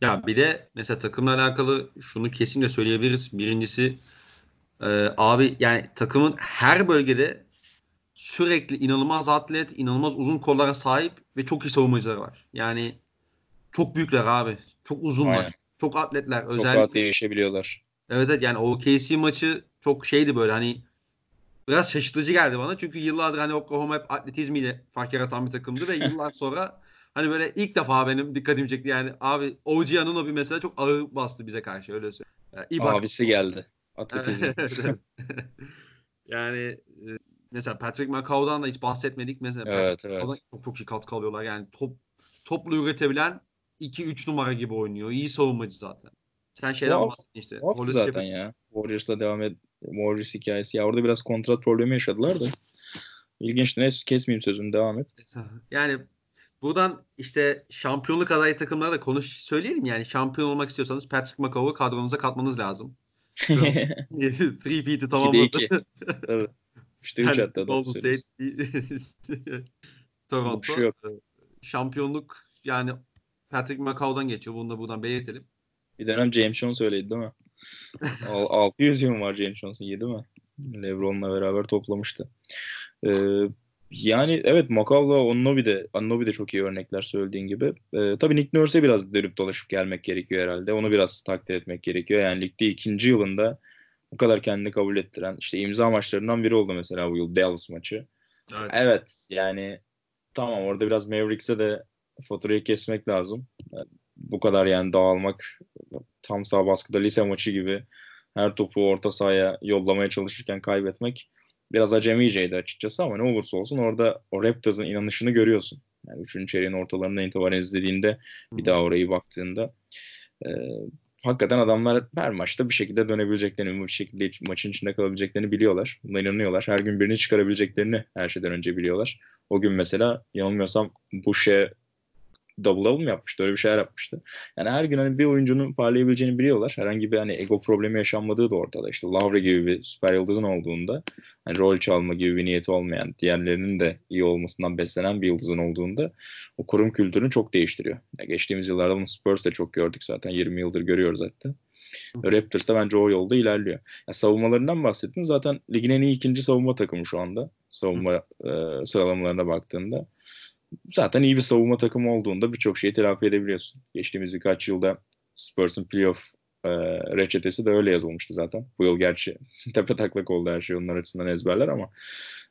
Ya bir de mesela takımla alakalı şunu kesinlikle söyleyebiliriz. Birincisi e, abi yani takımın her bölgede sürekli inanılmaz atlet, inanılmaz uzun kollara sahip ve çok iyi savunmacıları var. Yani çok büyükler abi. Çok uzunlar. Aynen. Çok atletler. Çok Özellikle rahat değişebiliyorlar. Evet evet yani o KC maçı çok şeydi böyle hani biraz şaşırtıcı geldi bana. Çünkü yıllardır hani Oklahoma hep atletizmiyle fark yaratan bir takımdı ve yıllar sonra hani böyle ilk defa benim dikkatimi çekti. Yani abi OG Anunoby mesela çok ağır bastı bize karşı öyle söyleyeyim. Yani Ibaka- Abisi geldi. Atletizm. Yani e, mesela Patrick McCaw'dan da hiç bahsetmedik. Mesela Evet, Patrick evet. Çok çok iyi katkı alıyorlar. Yani top toplu üretebilen 2-3 numara gibi oynuyor. İyi savunmacı zaten. Sen şeyden Tuhaf- bahsettin işte. Hollis zaten ya. Warriors'la devam et. Warriors hikayesi. Ya orada biraz kontrat problemi yaşadılar da. İlginçti. Neyse kesmeyeyim sözünü. Devam et. Yani buradan işte şampiyonluk adayı takımlara da konuş söyleyelim yani şampiyon olmak istiyorsanız Patrick McCaw'u kadronuza katmanız lazım. Three peat'i tamamladı. iki. Tabii. İşte 3 Yani hatta. doğru Golden State, söylüyorsun. Toronto. Şey yok. Şampiyonluk yani Patrick McCaw'dan geçiyor. Bunu da buradan belirtelim. Bir dönem James Jones öyleydi değil mi? Al- 600 yıl var James Jones'un 7 mi? LeBron'la beraber toplamıştı. Ee, yani evet Makav'la Onnobi de, Onnobi de çok iyi örnekler söylediğin gibi. Ee, tabii Nick Nurse'e biraz dönüp dolaşıp gelmek gerekiyor herhalde. Onu biraz takdir etmek gerekiyor. Yani ligde ikinci yılında bu kadar kendini kabul ettiren işte imza maçlarından biri oldu mesela bu yıl Dallas maçı. Evet. Evet yani tamam orada biraz Mavericks'e de faturayı kesmek lazım. Yani bu kadar yani dağılmak tam sağ baskıda lise maçı gibi her topu orta sahaya yollamaya çalışırken kaybetmek biraz acemiceydi açıkçası ama ne olursa olsun orada o Raptors'ın inanışını görüyorsun. Yani üçüncü çeyreğin ortalarından itibaren izlediğinde bir daha orayı baktığında e, hakikaten adamlar her maçta bir şekilde dönebileceklerini, bir şekilde maçın içinde kalabileceklerini biliyorlar. Buna inanıyorlar. Her gün birini çıkarabileceklerini her şeyden önce biliyorlar. O gün mesela yanılmıyorsam Bush'e double double mı yapmıştı? Öyle bir şeyler yapmıştı. Yani her gün hani bir oyuncunun parlayabileceğini biliyorlar. Herhangi bir hani ego problemi yaşanmadığı da ortada. İşte Lavre gibi bir süper yıldızın olduğunda hani rol çalma gibi bir niyeti olmayan, diğerlerinin de iyi olmasından beslenen bir yıldızın olduğunda o kurum kültürünü çok değiştiriyor. Yani geçtiğimiz yıllarda bunu Spurs'te çok gördük zaten. 20 yıldır görüyoruz hatta. Raptors da bence o yolda ilerliyor. Ya savunmalarından bahsettin. Zaten ligin en iyi ikinci savunma takımı şu anda. Savunma e, sıralamalarına baktığında. Zaten iyi bir savunma takımı olduğunda birçok şeyi telafi edebiliyorsun. Geçtiğimiz birkaç yılda Spurs'un playoff e, reçetesi de öyle yazılmıştı zaten. Bu yıl gerçi tepe taklak oldu her şey onlar açısından ezberler ama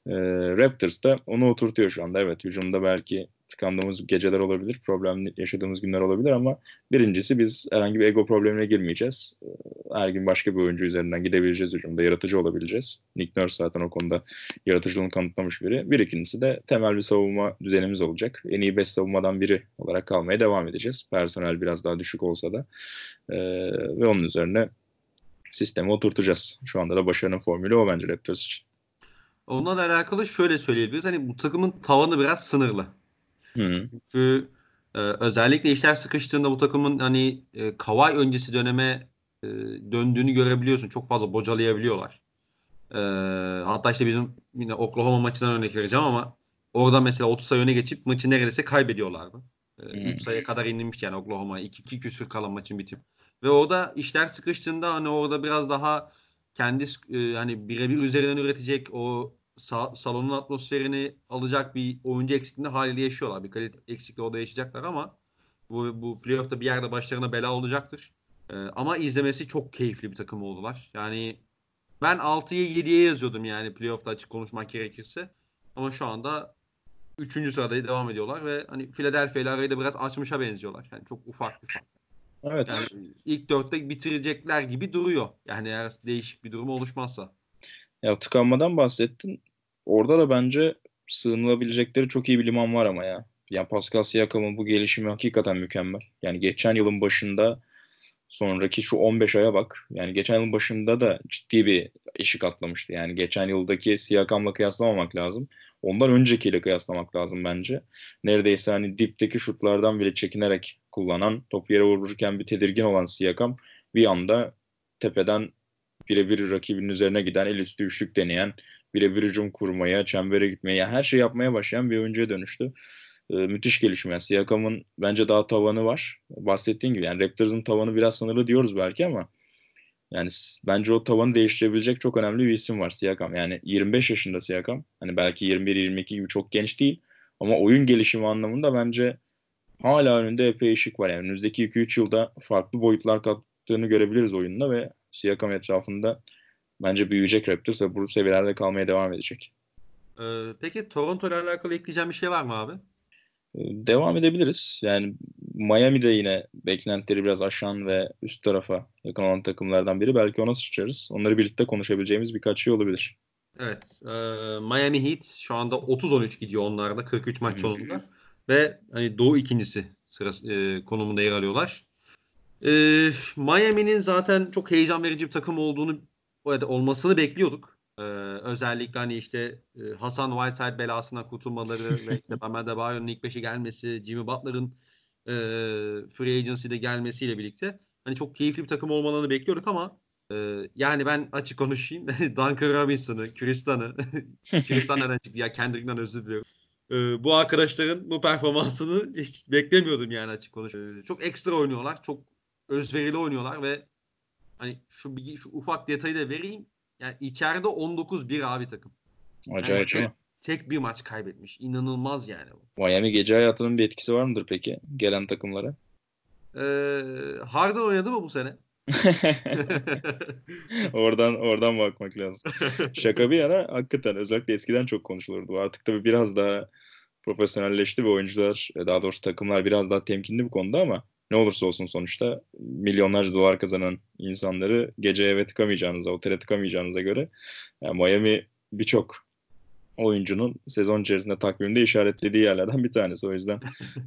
e, Raptors da onu oturtuyor şu anda. Evet hücumda belki tıkandığımız geceler olabilir, problem yaşadığımız günler olabilir ama birincisi biz herhangi bir ego problemine girmeyeceğiz. E, Her gün başka bir oyuncu üzerinden gidebileceğiz hücumda, yaratıcı olabileceğiz. Nick Nurse zaten o konuda yaratıcılığını kanıtlamış biri. Bir ikincisi de temel bir savunma düzenimiz olacak. En iyi 5 savunmadan biri olarak kalmaya devam edeceğiz. Personel biraz daha düşük olsa da. E, ve onun üzerine sistemi oturtacağız. Şu anda da başarının formülü o bence Raptors için. Onunla alakalı şöyle söyleyebiliriz. Hani bu takımın tavanı biraz sınırlı. Hı. Çünkü e, özellikle işler sıkıştığında bu takımın hani e, Kawhi öncesi döneme e, döndüğünü görebiliyorsun. Çok fazla bocalayabiliyorlar. E, hatta işte bizim yine Oklahoma maçından örnek vereceğim ama orada mesela 30 sayı öne geçip maçı neredeyse kaybediyorlardı. 3 Hmm. sayıya kadar inilmişti yani Oklahoma. 2-2 küsür kalan maçın bitip. Ve orada işler sıkıştığında hani orada biraz daha kendi e, hani birebir üzerinden üretecek o sa- salonun atmosferini alacak bir oyuncu eksikliğinde haliyle yaşıyorlar. Bir kalite eksikliği orada yaşayacaklar ama bu, bu playoff'ta bir yerde başlarına bela olacaktır. Ee, ama izlemesi çok keyifli bir takım oldular. Yani ben 6'ya 7'ye yazıyordum yani playoff'ta açık konuşmak gerekirse. Ama şu anda 3. sırada devam ediyorlar ve hani Philadelphia ile arayı da biraz açmışa benziyorlar. Yani çok ufak bir fark. Evet. Yani ilk dörtte bitirecekler gibi duruyor. Yani eğer değişik bir durum oluşmazsa. Ya tıkanmadan bahsettin. Orada da bence sığınılabilecekleri çok iyi bir liman var ama ya. Yani Pascal Siakam'ın bu gelişimi hakikaten mükemmel. Yani geçen yılın başında sonraki şu 15 aya bak. Yani geçen yılın başında da ciddi bir eşik atlamıştı. Yani geçen yıldaki Siakam'la kıyaslamamak lazım. Ondan öncekiyle kıyaslamak lazım bence. Neredeyse hani dipteki şutlardan bile çekinerek kullanan, topu yere vururken bir tedirgin olan Siakam bir anda tepeden birebir rakibinin üzerine giden, el üstü üçlük deneyen, birebir hücum kurmaya, çembere gitmeye, her şey yapmaya başlayan bir oyuncuya dönüştü. Ee, müthiş gelişme. Yani Siakam'ın bence daha tavanı var. Bahsettiğin gibi yani Raptors'ın tavanı biraz sınırlı diyoruz belki ama Yani bence o tavanı değiştirebilecek çok önemli bir isim var Siakam. Yani 25 yaşında Siakam. Hani belki 21-22 gibi çok genç değil. Ama oyun gelişimi anlamında bence hala önünde epey ışık var. Yani önümüzdeki 2-3 yılda farklı boyutlar kattığını görebiliriz oyunda ve Siakam etrafında bence büyüyecek Raptors ve bu seviyelerde kalmaya devam edecek. Ee, peki Toronto ile alakalı ekleyeceğim bir şey var mı abi? Ee, devam edebiliriz. Yani Miami'de yine beklentileri biraz aşan ve üst tarafa yakın olan takımlardan biri. Belki ona sıçarız. Onları birlikte konuşabileceğimiz birkaç şey olabilir. Evet. E, Miami Heat şu anda 30-13 gidiyor onlarda 43 maç sonunda. Ve hani Doğu ikincisi sırası, e, konumunda yer alıyorlar. E, Miami'nin zaten çok heyecan verici bir takım olduğunu olmasını bekliyorduk. Ee, özellikle hani işte e, Hasan Whiteside belasına kurtulmaları ve işte Bam Adebayo'nun ilk beşe gelmesi, Jimmy Butler'ın e, free agency'de gelmesiyle birlikte hani çok keyifli bir takım olmalarını bekliyorduk ama e, yani ben açık konuşayım. Duncan Robinson'ı, Kristan'ı Kristan nereden çıktı ya Kendrick'den özür diliyorum. E, bu arkadaşların bu performansını hiç beklemiyordum yani açık konuş. E, çok ekstra oynuyorlar. Çok özverili oynuyorlar ve hani şu bir, şu ufak detayı da vereyim. Yani içeride 19-1 abi takım. Acayip yani, Tek bir maç kaybetmiş. İnanılmaz yani. Miami gece hayatının bir etkisi var mıdır peki gelen takımlara? Ee, Harden oynadı mı bu sene? oradan oradan bakmak lazım. Şaka bir yana hakikaten özellikle eskiden çok konuşulurdu. Artık tabii biraz daha profesyonelleşti ve oyuncular daha doğrusu takımlar biraz daha temkinli bu konuda ama ne olursa olsun sonuçta milyonlarca dolar kazanan insanları gece eve tıkamayacağınıza, otele tıkamayacağınıza göre yani Miami birçok oyuncunun sezon içerisinde takvimde işaretlediği yerlerden bir tanesi. O yüzden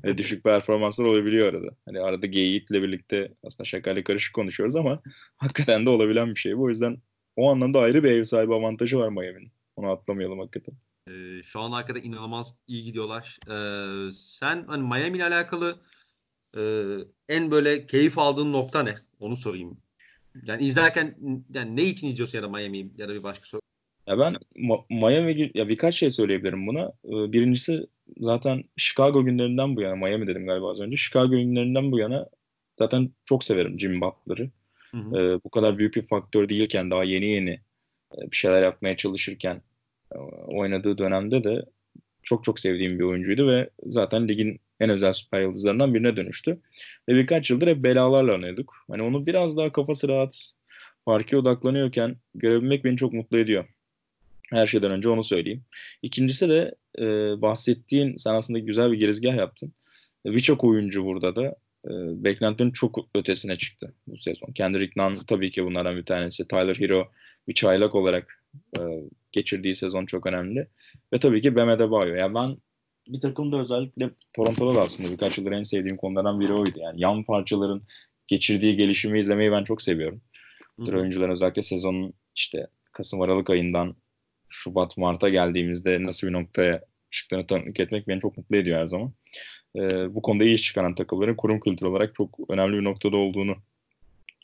e, düşük performanslar olabiliyor arada. Hani arada geyikle birlikte aslında şakayla karışık konuşuyoruz ama hakikaten de olabilen bir şey bu. O yüzden o anlamda ayrı bir ev sahibi avantajı var Miami'nin. Onu atlamayalım hakikaten. Ee, şu an arkada inanılmaz iyi gidiyorlar. Ee, sen hani Miami ile alakalı e, en böyle keyif aldığın nokta ne? Onu sorayım. Yani izlerken yani ne için izliyorsun ya da Miami ya da bir başka soru. Ya ben Miami ya birkaç şey söyleyebilirim buna. Ee, birincisi zaten Chicago günlerinden bu yana Miami dedim galiba az önce. Chicago günlerinden bu yana zaten çok severim Jimmy Butler'ı. Ee, bu kadar büyük bir faktör değilken daha yeni yeni e, bir şeyler yapmaya çalışırken e, oynadığı dönemde de çok çok sevdiğim bir oyuncuydu ve zaten ligin en özel süper yıldızlarından birine dönüştü. Ve birkaç yıldır hep belalarla anıyorduk. Hani onu biraz daha kafası rahat, parke odaklanıyorken görebilmek beni çok mutlu ediyor. Her şeyden önce onu söyleyeyim. İkincisi de e, bahsettiğin, sen aslında güzel bir girizgah yaptın. Birçok oyuncu burada da e, beklentinin çok ötesine çıktı bu sezon. Kendrick Nunn tabii ki bunlardan bir tanesi. Tyler Hero bir çaylak olarak e, geçirdiği sezon çok önemli. Ve tabii ki Bam Adebayo. Yani ben bir takımda özellikle Toronto'da da aslında birkaç yıldır en sevdiğim konulardan biri oydu. Yani yan parçaların geçirdiği gelişimi izlemeyi ben çok seviyorum. Bu oyuncuların özellikle sezonun işte Kasım Aralık ayından Şubat Mart'a geldiğimizde nasıl bir noktaya çıktığını tanıklık etmek beni çok mutlu ediyor her zaman. Ee, bu konuda iyi iş çıkaran takımların kurum kültür olarak çok önemli bir noktada olduğunu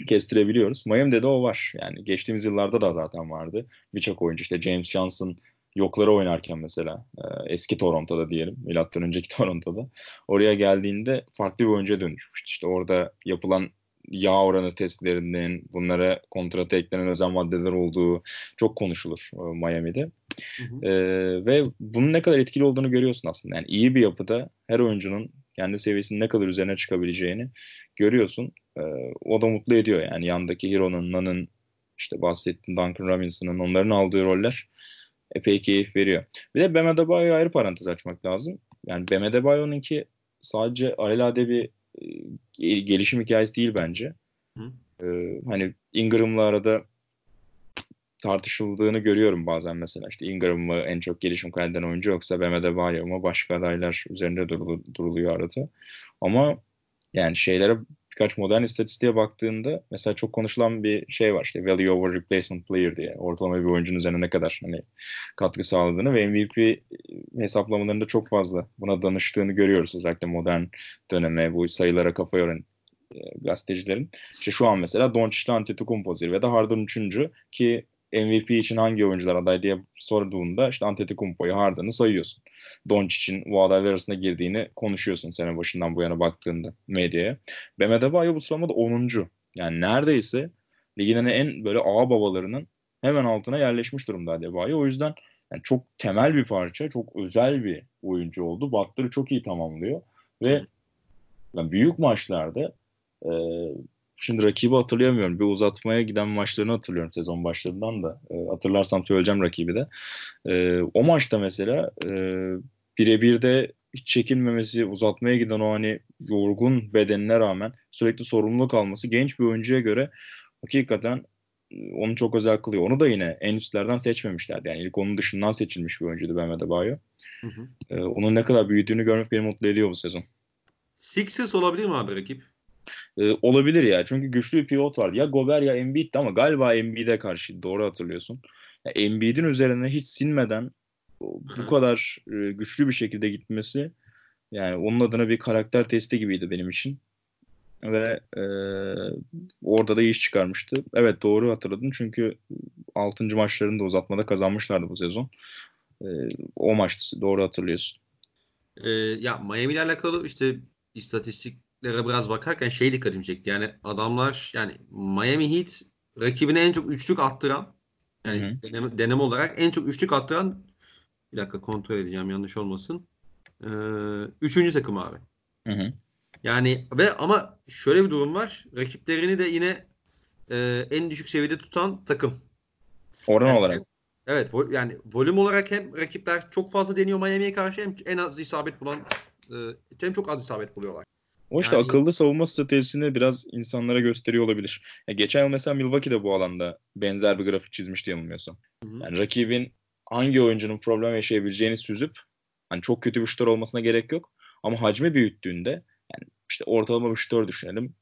kestirebiliyoruz. Miami'de de o var. Yani geçtiğimiz yıllarda da zaten vardı. Birçok oyuncu işte James Johnson yokları oynarken mesela e, eski Toronto'da diyelim milattan önceki Toronto'da oraya geldiğinde farklı bir oyuncuya dönüşmüştü. İşte orada yapılan yağ oranı testlerinin bunlara kontrata eklenen özel maddeler olduğu çok konuşulur e, Miami'de. Hı hı. E, ve bunun ne kadar etkili olduğunu görüyorsun aslında. Yani iyi bir yapıda her oyuncunun kendi seviyesinin ne kadar üzerine çıkabileceğini görüyorsun. E, o da mutlu ediyor yani yandaki Hero'nun, Nan'ın işte bahsettiğin Duncan Robinson'ın onların aldığı roller epey keyif veriyor. Bir de Bam Adebayo'ya ayrı parantez açmak lazım. Yani Bam Adebayo'nunki sadece alelade bir e, gelişim hikayesi değil bence. Hı. Ee, hani Ingram'la arada tartışıldığını görüyorum bazen mesela işte Ingram mı en çok gelişim kaydeden oyuncu yoksa Bam Adebayo mu başka adaylar üzerinde duruluyor arada. Ama yani şeylere birkaç modern istatistiğe baktığında mesela çok konuşulan bir şey var işte value over replacement player diye ortalama bir oyuncunun üzerine ne kadar hani katkı sağladığını ve MVP hesaplamalarında çok fazla buna danıştığını görüyoruz özellikle modern döneme bu sayılara kafa yoran e, gazetecilerin. İşte şu an mesela Doncic'te Antetokounmpo zirvede Harden 3. ki MVP için hangi oyuncular aday diye sorduğunda işte Antetokounmpo'yu Harden'ı sayıyorsun. Doncic'in bu adaylar arasında girdiğini konuşuyorsun sene başından bu yana baktığında medyaya. Bam Adebayo bu sıramada 10. Yani neredeyse ligin hani en böyle ağa babalarının hemen altına yerleşmiş durumda Adebayo. O yüzden yani çok temel bir parça, çok özel bir oyuncu oldu. Butler'ı çok iyi tamamlıyor ve yani büyük maçlarda e, şimdi rakibi hatırlayamıyorum. Bir uzatmaya giden maçlarını hatırlıyorum sezon başlarından da. E, hatırlarsam söyleyeceğim rakibi de. E, o maçta mesela e, birebir de hiç çekinmemesi, uzatmaya giden o hani yorgun bedenine rağmen sürekli sorumluluk alması genç bir oyuncuya göre hakikaten e, onu çok özel kılıyor. Onu da yine en üstlerden seçmemişlerdi. Yani ilk onun dışından seçilmiş bir oyuncuydu Bam Adebayo. Hı hı. Ee, onun ne kadar büyüdüğünü görmek beni mutlu ediyor bu sezon. Sixers olabilir mi abi rakip? Ee, olabilir ya. Çünkü güçlü bir pivot vardı. Ya Gober ya Embiid'di ama galiba Embiid'e karşı doğru hatırlıyorsun. Ya Embiid'in üzerine hiç sinmeden bu kadar e, güçlü bir şekilde gitmesi yani onun adına bir karakter testi gibiydi benim için. Ve e, orada da iş çıkarmıştı. Evet doğru hatırladın çünkü 6. maçlarını da uzatmada kazanmışlardı bu sezon. E, o maç doğru hatırlıyorsun. E, ya Miami ile alakalı işte istatistiklere biraz bakarken şey dikkatimi çekti. Yani adamlar yani Miami Heat rakibine en çok üçlük attıran yani deneme, deneme olarak en çok üçlük attıran bir dakika kontrol edeceğim yanlış olmasın. Ee, üçüncü takım abi. Hı hı. Yani ve ama şöyle bir durum var. Rakiplerini de yine e, en düşük seviyede tutan takım. Oran yani, olarak. Evet yani volüm olarak hem rakipler çok fazla deniyor Miami'ye karşı hem en az isabet bulan e, hem çok az isabet buluyorlar. O işte yani, akıllı savunma stratejisini biraz insanlara gösteriyor olabilir. Ya geçen yıl mesela Milwaukee de bu alanda benzer bir grafik çizmişti yanılmıyorsam. Hı hı. Yani rakibin hangi oyuncunun problem yaşayabileceğini süzüp hani çok kötü bir şutör olmasına gerek yok. Ama hacmi büyüttüğünde yani işte ortalama bir şutör düşünelim.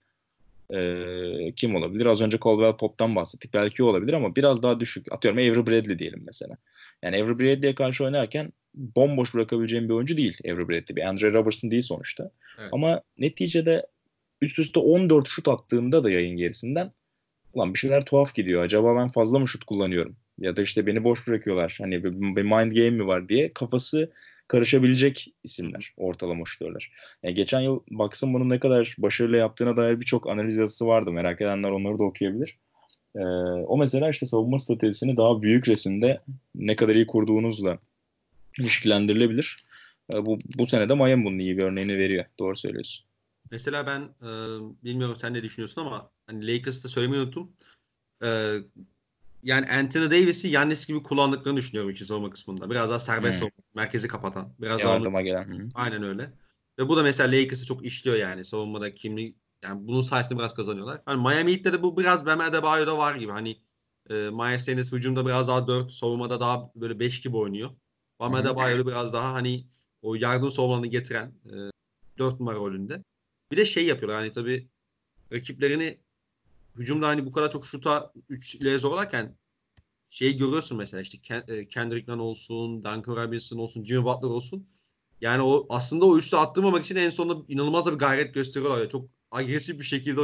Ee, kim olabilir? Az önce Caldwell Pop'tan bahsettik. Belki olabilir ama biraz daha düşük. Atıyorum Avery Bradley diyelim mesela. Yani Avery Bradley'e karşı oynarken bomboş bırakabileceğim bir oyuncu değil Avery Bradley. Bir Andre Robertson değil sonuçta. Evet. Ama neticede üst üste 14 şut attığında da yayın gerisinden ulan bir şeyler tuhaf gidiyor. Acaba ben fazla mı şut kullanıyorum? Ya da işte beni boş bırakıyorlar. Hani bir, bir mind game mi var diye kafası karışabilecek isimler ortalama şutörler. Yani geçen yıl baksın bunun ne kadar başarılı yaptığına dair birçok analiz yazısı vardı. Merak edenler onları da okuyabilir. Ee, o mesela işte savunma stratejisini daha büyük resimde ne kadar iyi kurduğunuzla ilişkilendirilebilir. Ee, bu, bu sene de Miami bunun iyi bir örneğini veriyor. Doğru söylüyorsun. Mesela ben e, bilmiyorum sen ne düşünüyorsun ama hani Lakers'ta söylemeyi unuttum. E, yani Anthony Davis'i Yannis gibi kullandıklarını düşünüyorum iki savunma kısmında. Biraz daha serbest hmm. merkezi kapatan. Biraz Yardıma daha gelen. Aynen öyle. Ve bu da mesela Lakers'ı çok işliyor yani. Savunmada kimliği yani bunun sayesinde biraz kazanıyorlar. Hani Miami Heat'te de bu biraz Bam Adebayo'da var gibi. Hani e, Miles Tennis hücumda biraz daha 4, savunmada daha böyle 5 gibi oynuyor. Bam Adebayo'da biraz daha hani o yardım savunmalarını getiren e, 4 numara rolünde. Bir de şey yapıyorlar hani tabii rakiplerini hücumda hani bu kadar çok şuta 3 ile zorlarken şey görüyorsun mesela işte e, Kendrick Nunn olsun, Duncan Robinson olsun, Jimmy Butler olsun. Yani o aslında o üçlü attırmamak için en sonunda inanılmaz bir gayret gösteriyorlar. Ya. Çok agresif bir şekilde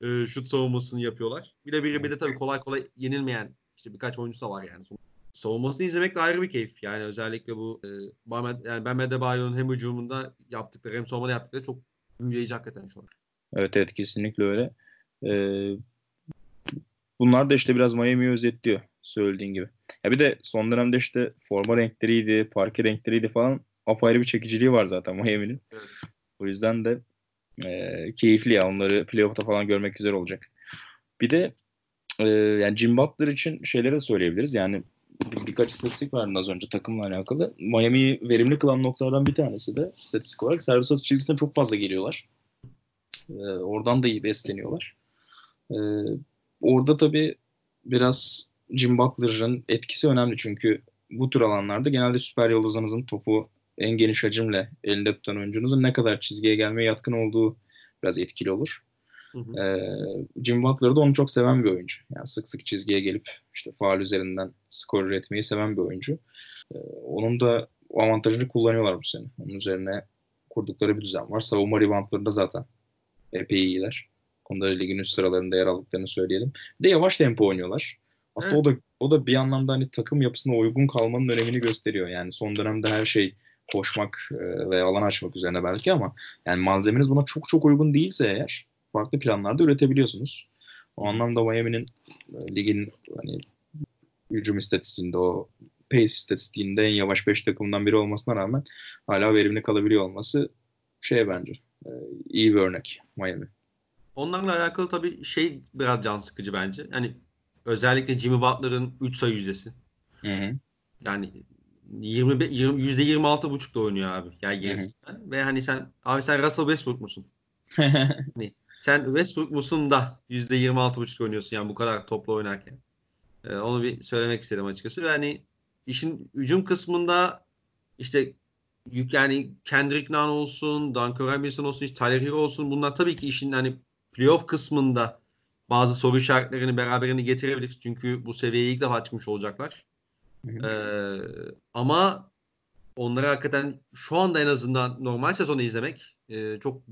e, şut savunmasını yapıyorlar. Bir de biri bir de tabii kolay kolay yenilmeyen işte birkaç oyuncusu da var yani. Savunmasını izlemek de ayrı bir keyif. Yani özellikle bu e, yani Ben Medebayo'nun hem hücumunda yaptıkları hem savunmada yaptıkları çok büyüleyici hakikaten şu an. Evet evet kesinlikle öyle. Ee, bunlar da işte biraz Miami'yi özetliyor söylediğin gibi. Ya bir de son dönemde işte forma renkleriydi, parke renkleriydi falan apayrı bir çekiciliği var zaten Miami'nin. Evet. O yüzden de e, keyifli ya onları playoff'ta falan görmek güzel olacak. Bir de e, yani Jim Butler için şeyleri de söyleyebiliriz. Yani bir, birkaç istatistik vardı az önce takımla alakalı. Miami'yi verimli kılan noktalardan bir tanesi de istatistik olarak servis atış çizgisine çok fazla geliyorlar. E, oradan da iyi besleniyorlar. E, orada tabii biraz Jim Butler'ın etkisi önemli çünkü bu tür alanlarda genelde süper yıldızınızın topu en geniş hacimle elinde tutan oyuncunuzun ne kadar çizgiye gelmeye yatkın olduğu biraz etkili olur. Hı hı. Ee, Jim Butler da onu çok seven bir oyuncu. Yani sık sık çizgiye gelip işte faal üzerinden skor üretmeyi seven bir oyuncu. Ee, onun da avantajını kullanıyorlar bu sene. Onun üzerine kurdukları bir düzen var. Savunma reboundlarında zaten epey iyiler. Konuda ligin üst sıralarında yer aldıklarını söyleyelim. Bir de yavaş tempo oynuyorlar. Aslında evet. o da o da bir anlamda hani takım yapısına uygun kalmanın önemini gösteriyor. Yani son dönemde her şey koşmak e, ve alan açmak üzerine belki ama yani malzemeniz buna çok çok uygun değilse eğer farklı planlarda üretebiliyorsunuz. O anlamda Miami'nin e, ligin hani hücum istatistiğinde o pace istatistiğinde en yavaş 5 takımdan biri olmasına rağmen hala verimli kalabiliyor olması şey bence e, iyi bir örnek Miami. Onlarla alakalı tabii şey biraz can sıkıcı bence. Hani özellikle Jimmy Butler'ın 3 sayı yüzdesi. Hı hı. Yani 20, 20 %26 buçukta oynuyor abi. Yani gerisinden. Ve hani sen abi sen Russell Westbrook musun? hani sen Westbrook musun da %26 buçuk oynuyorsun yani bu kadar toplu oynarken. Ee, onu bir söylemek istedim açıkçası. Ve hani işin hücum kısmında işte yani Kendrick Nunn olsun, Duncan Robinson olsun, işte Tyler Hero olsun bunlar tabii ki işin hani playoff kısmında bazı soru işaretlerini beraberinde getirebilir. Çünkü bu seviyeye ilk defa çıkmış olacaklar. Ee, ama onları hakikaten şu anda en azından normal sezonu izlemek e, çok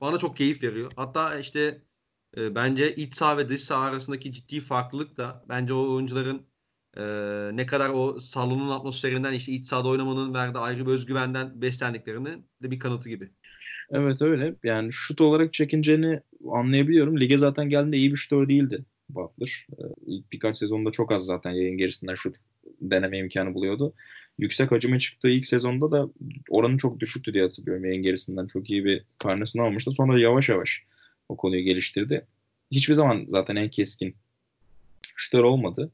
bana çok keyif veriyor. Hatta işte e, bence iç saha ve dış saha arasındaki ciddi farklılık da bence o oyuncuların e, ne kadar o salonun atmosferinden işte iç sahada oynamanın verdiği ayrı bir özgüvenden beslendiklerinin de bir kanıtı gibi. Evet öyle. Yani şut olarak çekinceni anlayabiliyorum. Lige zaten geldiğinde iyi bir şutör değildi Butler. İlk birkaç sezonda çok az zaten yayın gerisinden şut deneme imkanı buluyordu. Yüksek hacime çıktığı ilk sezonda da oranı çok düşüktü diye hatırlıyorum. Yayın gerisinden çok iyi bir karnesini almıştı. Sonra yavaş yavaş o konuyu geliştirdi. Hiçbir zaman zaten en keskin şutör olmadı.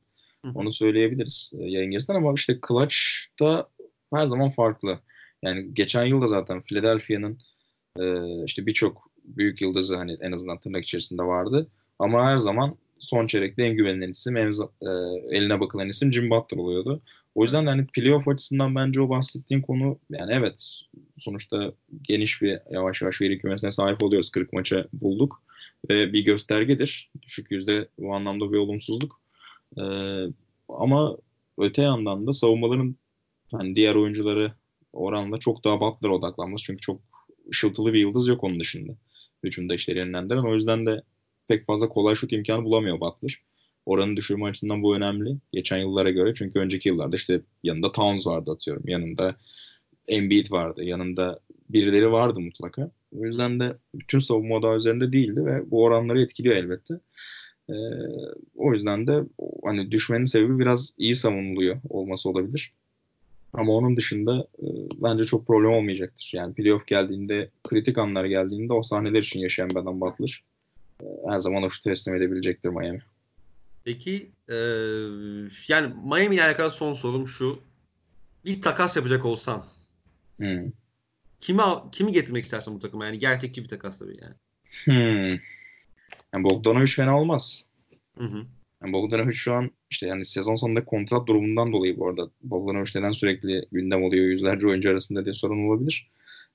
Onu söyleyebiliriz e, yayın gerisinden ama işte Clutch'ta her zaman farklı. Yani geçen yılda zaten Philadelphia'nın e, işte birçok büyük yıldızı hani en azından tırnak içerisinde vardı. Ama her zaman son çeyrekte en güvenilen isim, en e, eline bakılan isim Jim Butler oluyordu. O yüzden de hani playoff açısından bence o bahsettiğin konu yani evet sonuçta geniş bir yavaş yavaş veri kümesine sahip oluyoruz. 40 maça bulduk ve bir göstergedir. Düşük yüzde bu anlamda bir olumsuzluk. Ee, ama öte yandan da savunmaların hani diğer oyuncuları oranla çok daha Butler'a odaklanması. Çünkü çok ışıltılı bir yıldız yok onun dışında. Hücumda işleri yönlendiren. O yüzden de pek fazla kolay şut imkanı bulamıyor Butler. Oranın düşürme açısından bu önemli. Geçen yıllara göre. Çünkü önceki yıllarda işte yanında Towns vardı atıyorum. Yanında Embiid vardı. Yanında birileri vardı mutlaka. O yüzden de bütün savunma daha üzerinde değildi ve bu oranları etkiliyor elbette. Ee, o yüzden de hani düşmenin sebebi biraz iyi savunuluyor olması olabilir. Ama onun dışında e, bence çok problem olmayacaktır. Yani playoff geldiğinde, kritik anlar geldiğinde o sahneler için yaşayan bir adam Butler. Her zaman şutu teslim edebilecektir Miami. Peki e, yani Miami ile alakalı son sorum şu. Bir takas yapacak olsan hmm. kimi, kimi getirmek istersin bu takıma? Yani gerçekçi bir takas tabii yani. Hmm. Yani Bogdanovic fena olmaz. Hı hı. Yani Bogdanovic şu an işte yani sezon sonunda kontrat durumundan dolayı bu arada Bogdanovic neden sürekli gündem oluyor yüzlerce oyuncu arasında diye sorun olabilir.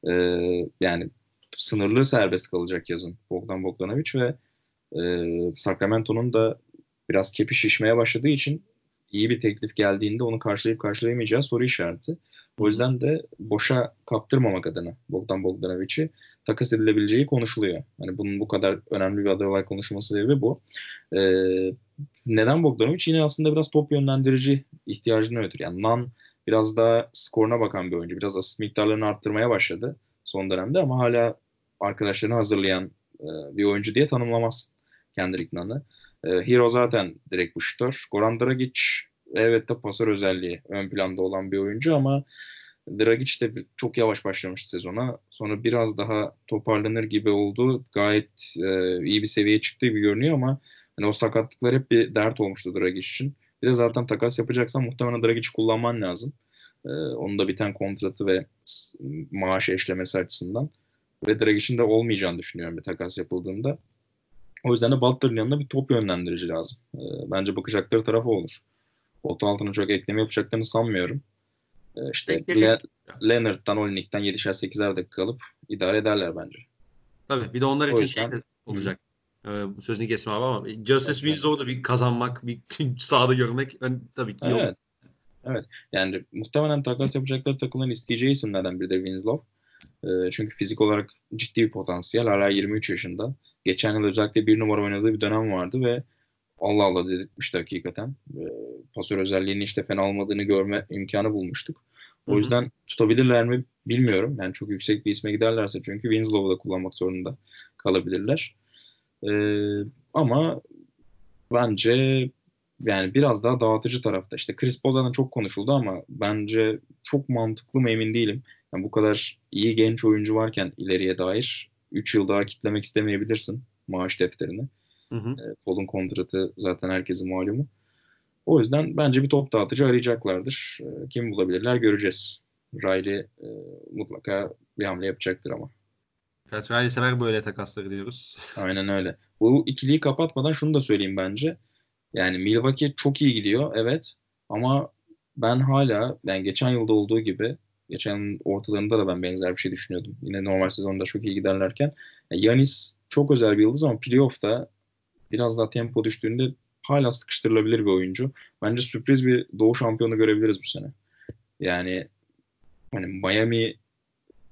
Ee, yani sınırlı serbest kalacak yazın Bogdan Bogdanovic ve e, Sacramento'nun da biraz kepi şişmeye başladığı için iyi bir teklif geldiğinde onu karşılayıp karşılayamayacağı soru işareti. O yüzden de boşa kaptırmamak adına Bogdan Bogdanovic'i takas edilebileceği konuşuluyor. Hani bunun bu kadar önemli bir aday olarak konuşulması sebebi bu. Ee, neden Bogdanovic? Yine aslında biraz top yönlendirici ihtiyacını ötürü. Yani Nan biraz daha skoruna bakan bir oyuncu. Biraz asist miktarlarını arttırmaya başladı son dönemde ama hala arkadaşlarını hazırlayan e, bir oyuncu diye tanımlamaz Kendrick Nunn'ı. E, Hero zaten direkt bu şutör. Goran Dragic evet de pasör özelliği ön planda olan bir oyuncu ama Dragic de çok yavaş başlamış sezona. Sonra biraz daha toparlanır gibi oldu. Gayet e, iyi bir seviyeye çıktığı gibi görünüyor ama hani o sakatlıklar hep bir dert olmuştu Dragic için. Bir de zaten takas yapacaksan muhtemelen Dragic'i kullanman lazım. E, onun da biten kontratı ve maaş eşlemesi açısından. Ve Dragic'in de olmayacağını düşünüyorum bir takas yapıldığında. O yüzden de Butler'ın yanında bir top yönlendirici lazım. E, bence bakacakları tarafı olur. Pot altına çok ekleme yapacaklarını sanmıyorum. E, işte Le- Leonard'dan, Olinik'ten 7'şer 8'er dakika alıp idare ederler bence. Tabii bir de onlar için yüzden... şey olacak. Ee, bu sözünü kesme abi ama Justice evet. Winslow'u bir kazanmak, bir sahada görmek ben, tabii ki iyi evet. Evet. Yani muhtemelen takas yapacakları takımların isteyeceği isimlerden biri de Winslow. E, çünkü fizik olarak ciddi bir potansiyel. Hala 23 yaşında. Geçen yıl özellikle bir numara oynadığı bir dönem vardı ve Allah Allah dedirtmişti hakikaten. E, pasör özelliğini işte fena olmadığını görme imkanı bulmuştuk. O Hı-hı. yüzden tutabilirler mi bilmiyorum. Yani çok yüksek bir isme giderlerse çünkü Winslow'u da kullanmak zorunda kalabilirler. E, ama Bence yani biraz daha dağıtıcı tarafta. İşte Chris Paul'dan çok konuşuldu ama bence çok mantıklı mı emin değilim. Yani bu kadar iyi genç oyuncu varken ileriye dair 3 yıl daha kitlemek istemeyebilirsin maaş defterini. Hı hı. E, Paul'un kontratı zaten herkesin malumu. O yüzden bence bir top dağıtıcı arayacaklardır. E, kim bulabilirler göreceğiz. Riley e, mutlaka bir hamle yapacaktır ama. Pat Riley sever böyle takasları diyoruz. Aynen öyle. Bu ikiliyi kapatmadan şunu da söyleyeyim bence. Yani Milwaukee çok iyi gidiyor evet ama ben hala yani geçen yılda olduğu gibi geçen ortalarında da ben benzer bir şey düşünüyordum. Yine normal sezonda çok iyi giderlerken. Yani Yanis çok özel bir yıldız ama playoff'ta biraz daha tempo düştüğünde hala sıkıştırılabilir bir oyuncu. Bence sürpriz bir doğu şampiyonu görebiliriz bu sene. Yani hani Miami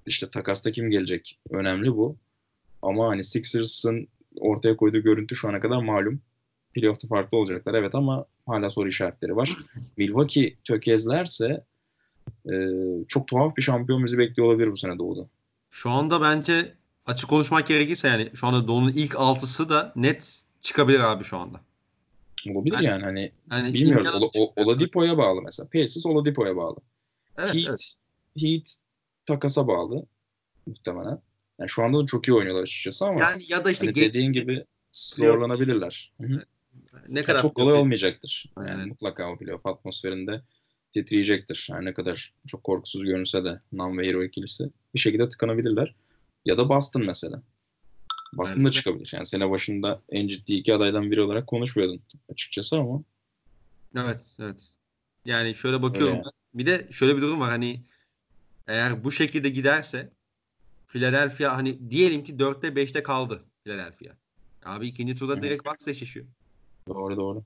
işte takasta kim gelecek önemli bu. Ama hani Sixers'ın ortaya koyduğu görüntü şu ana kadar malum. Playoff'ta farklı olacaklar evet ama hala soru işaretleri var. Milwaukee tökezlerse e, çok tuhaf bir şampiyon bizi bekliyor olabilir bu sene Doğu'da. Şu anda bence açık konuşmak gerekirse yani şu anda Doğu'nun ilk altısı da net çıkabilir abi şu anda. Olabilir yani, yani hani yani bilmiyoruz. Ola, o, Oladipo'ya bağlı mesela. Pacers Oladipo'ya bağlı. Evet, Heat, evet. Heat takasa bağlı muhtemelen. Yani şu anda da çok iyi oynuyorlar açıkçası ama yani ya da işte hani dediğin gibi zorlanabilirler. Ne kadar çok kolay olmayacaktır. Yani, yani mutlaka o playoff atmosferinde titriyecektir. Yani ne kadar çok korkusuz görünse de Nam ve Hero ikilisi bir şekilde tıkanabilirler. Ya da Boston mesela. Boston evet. da çıkabilir. Yani sene başında en ciddi iki adaydan biri olarak konuşmuyordun açıkçası ama. Evet, evet. Yani şöyle bakıyorum. Öyle. Bir de şöyle bir durum var. Hani eğer bu şekilde giderse Philadelphia hani diyelim ki 4'te 5'te kaldı Philadelphia. Abi ikinci turda direkt Bucks eşleşiyor. Doğru doğru.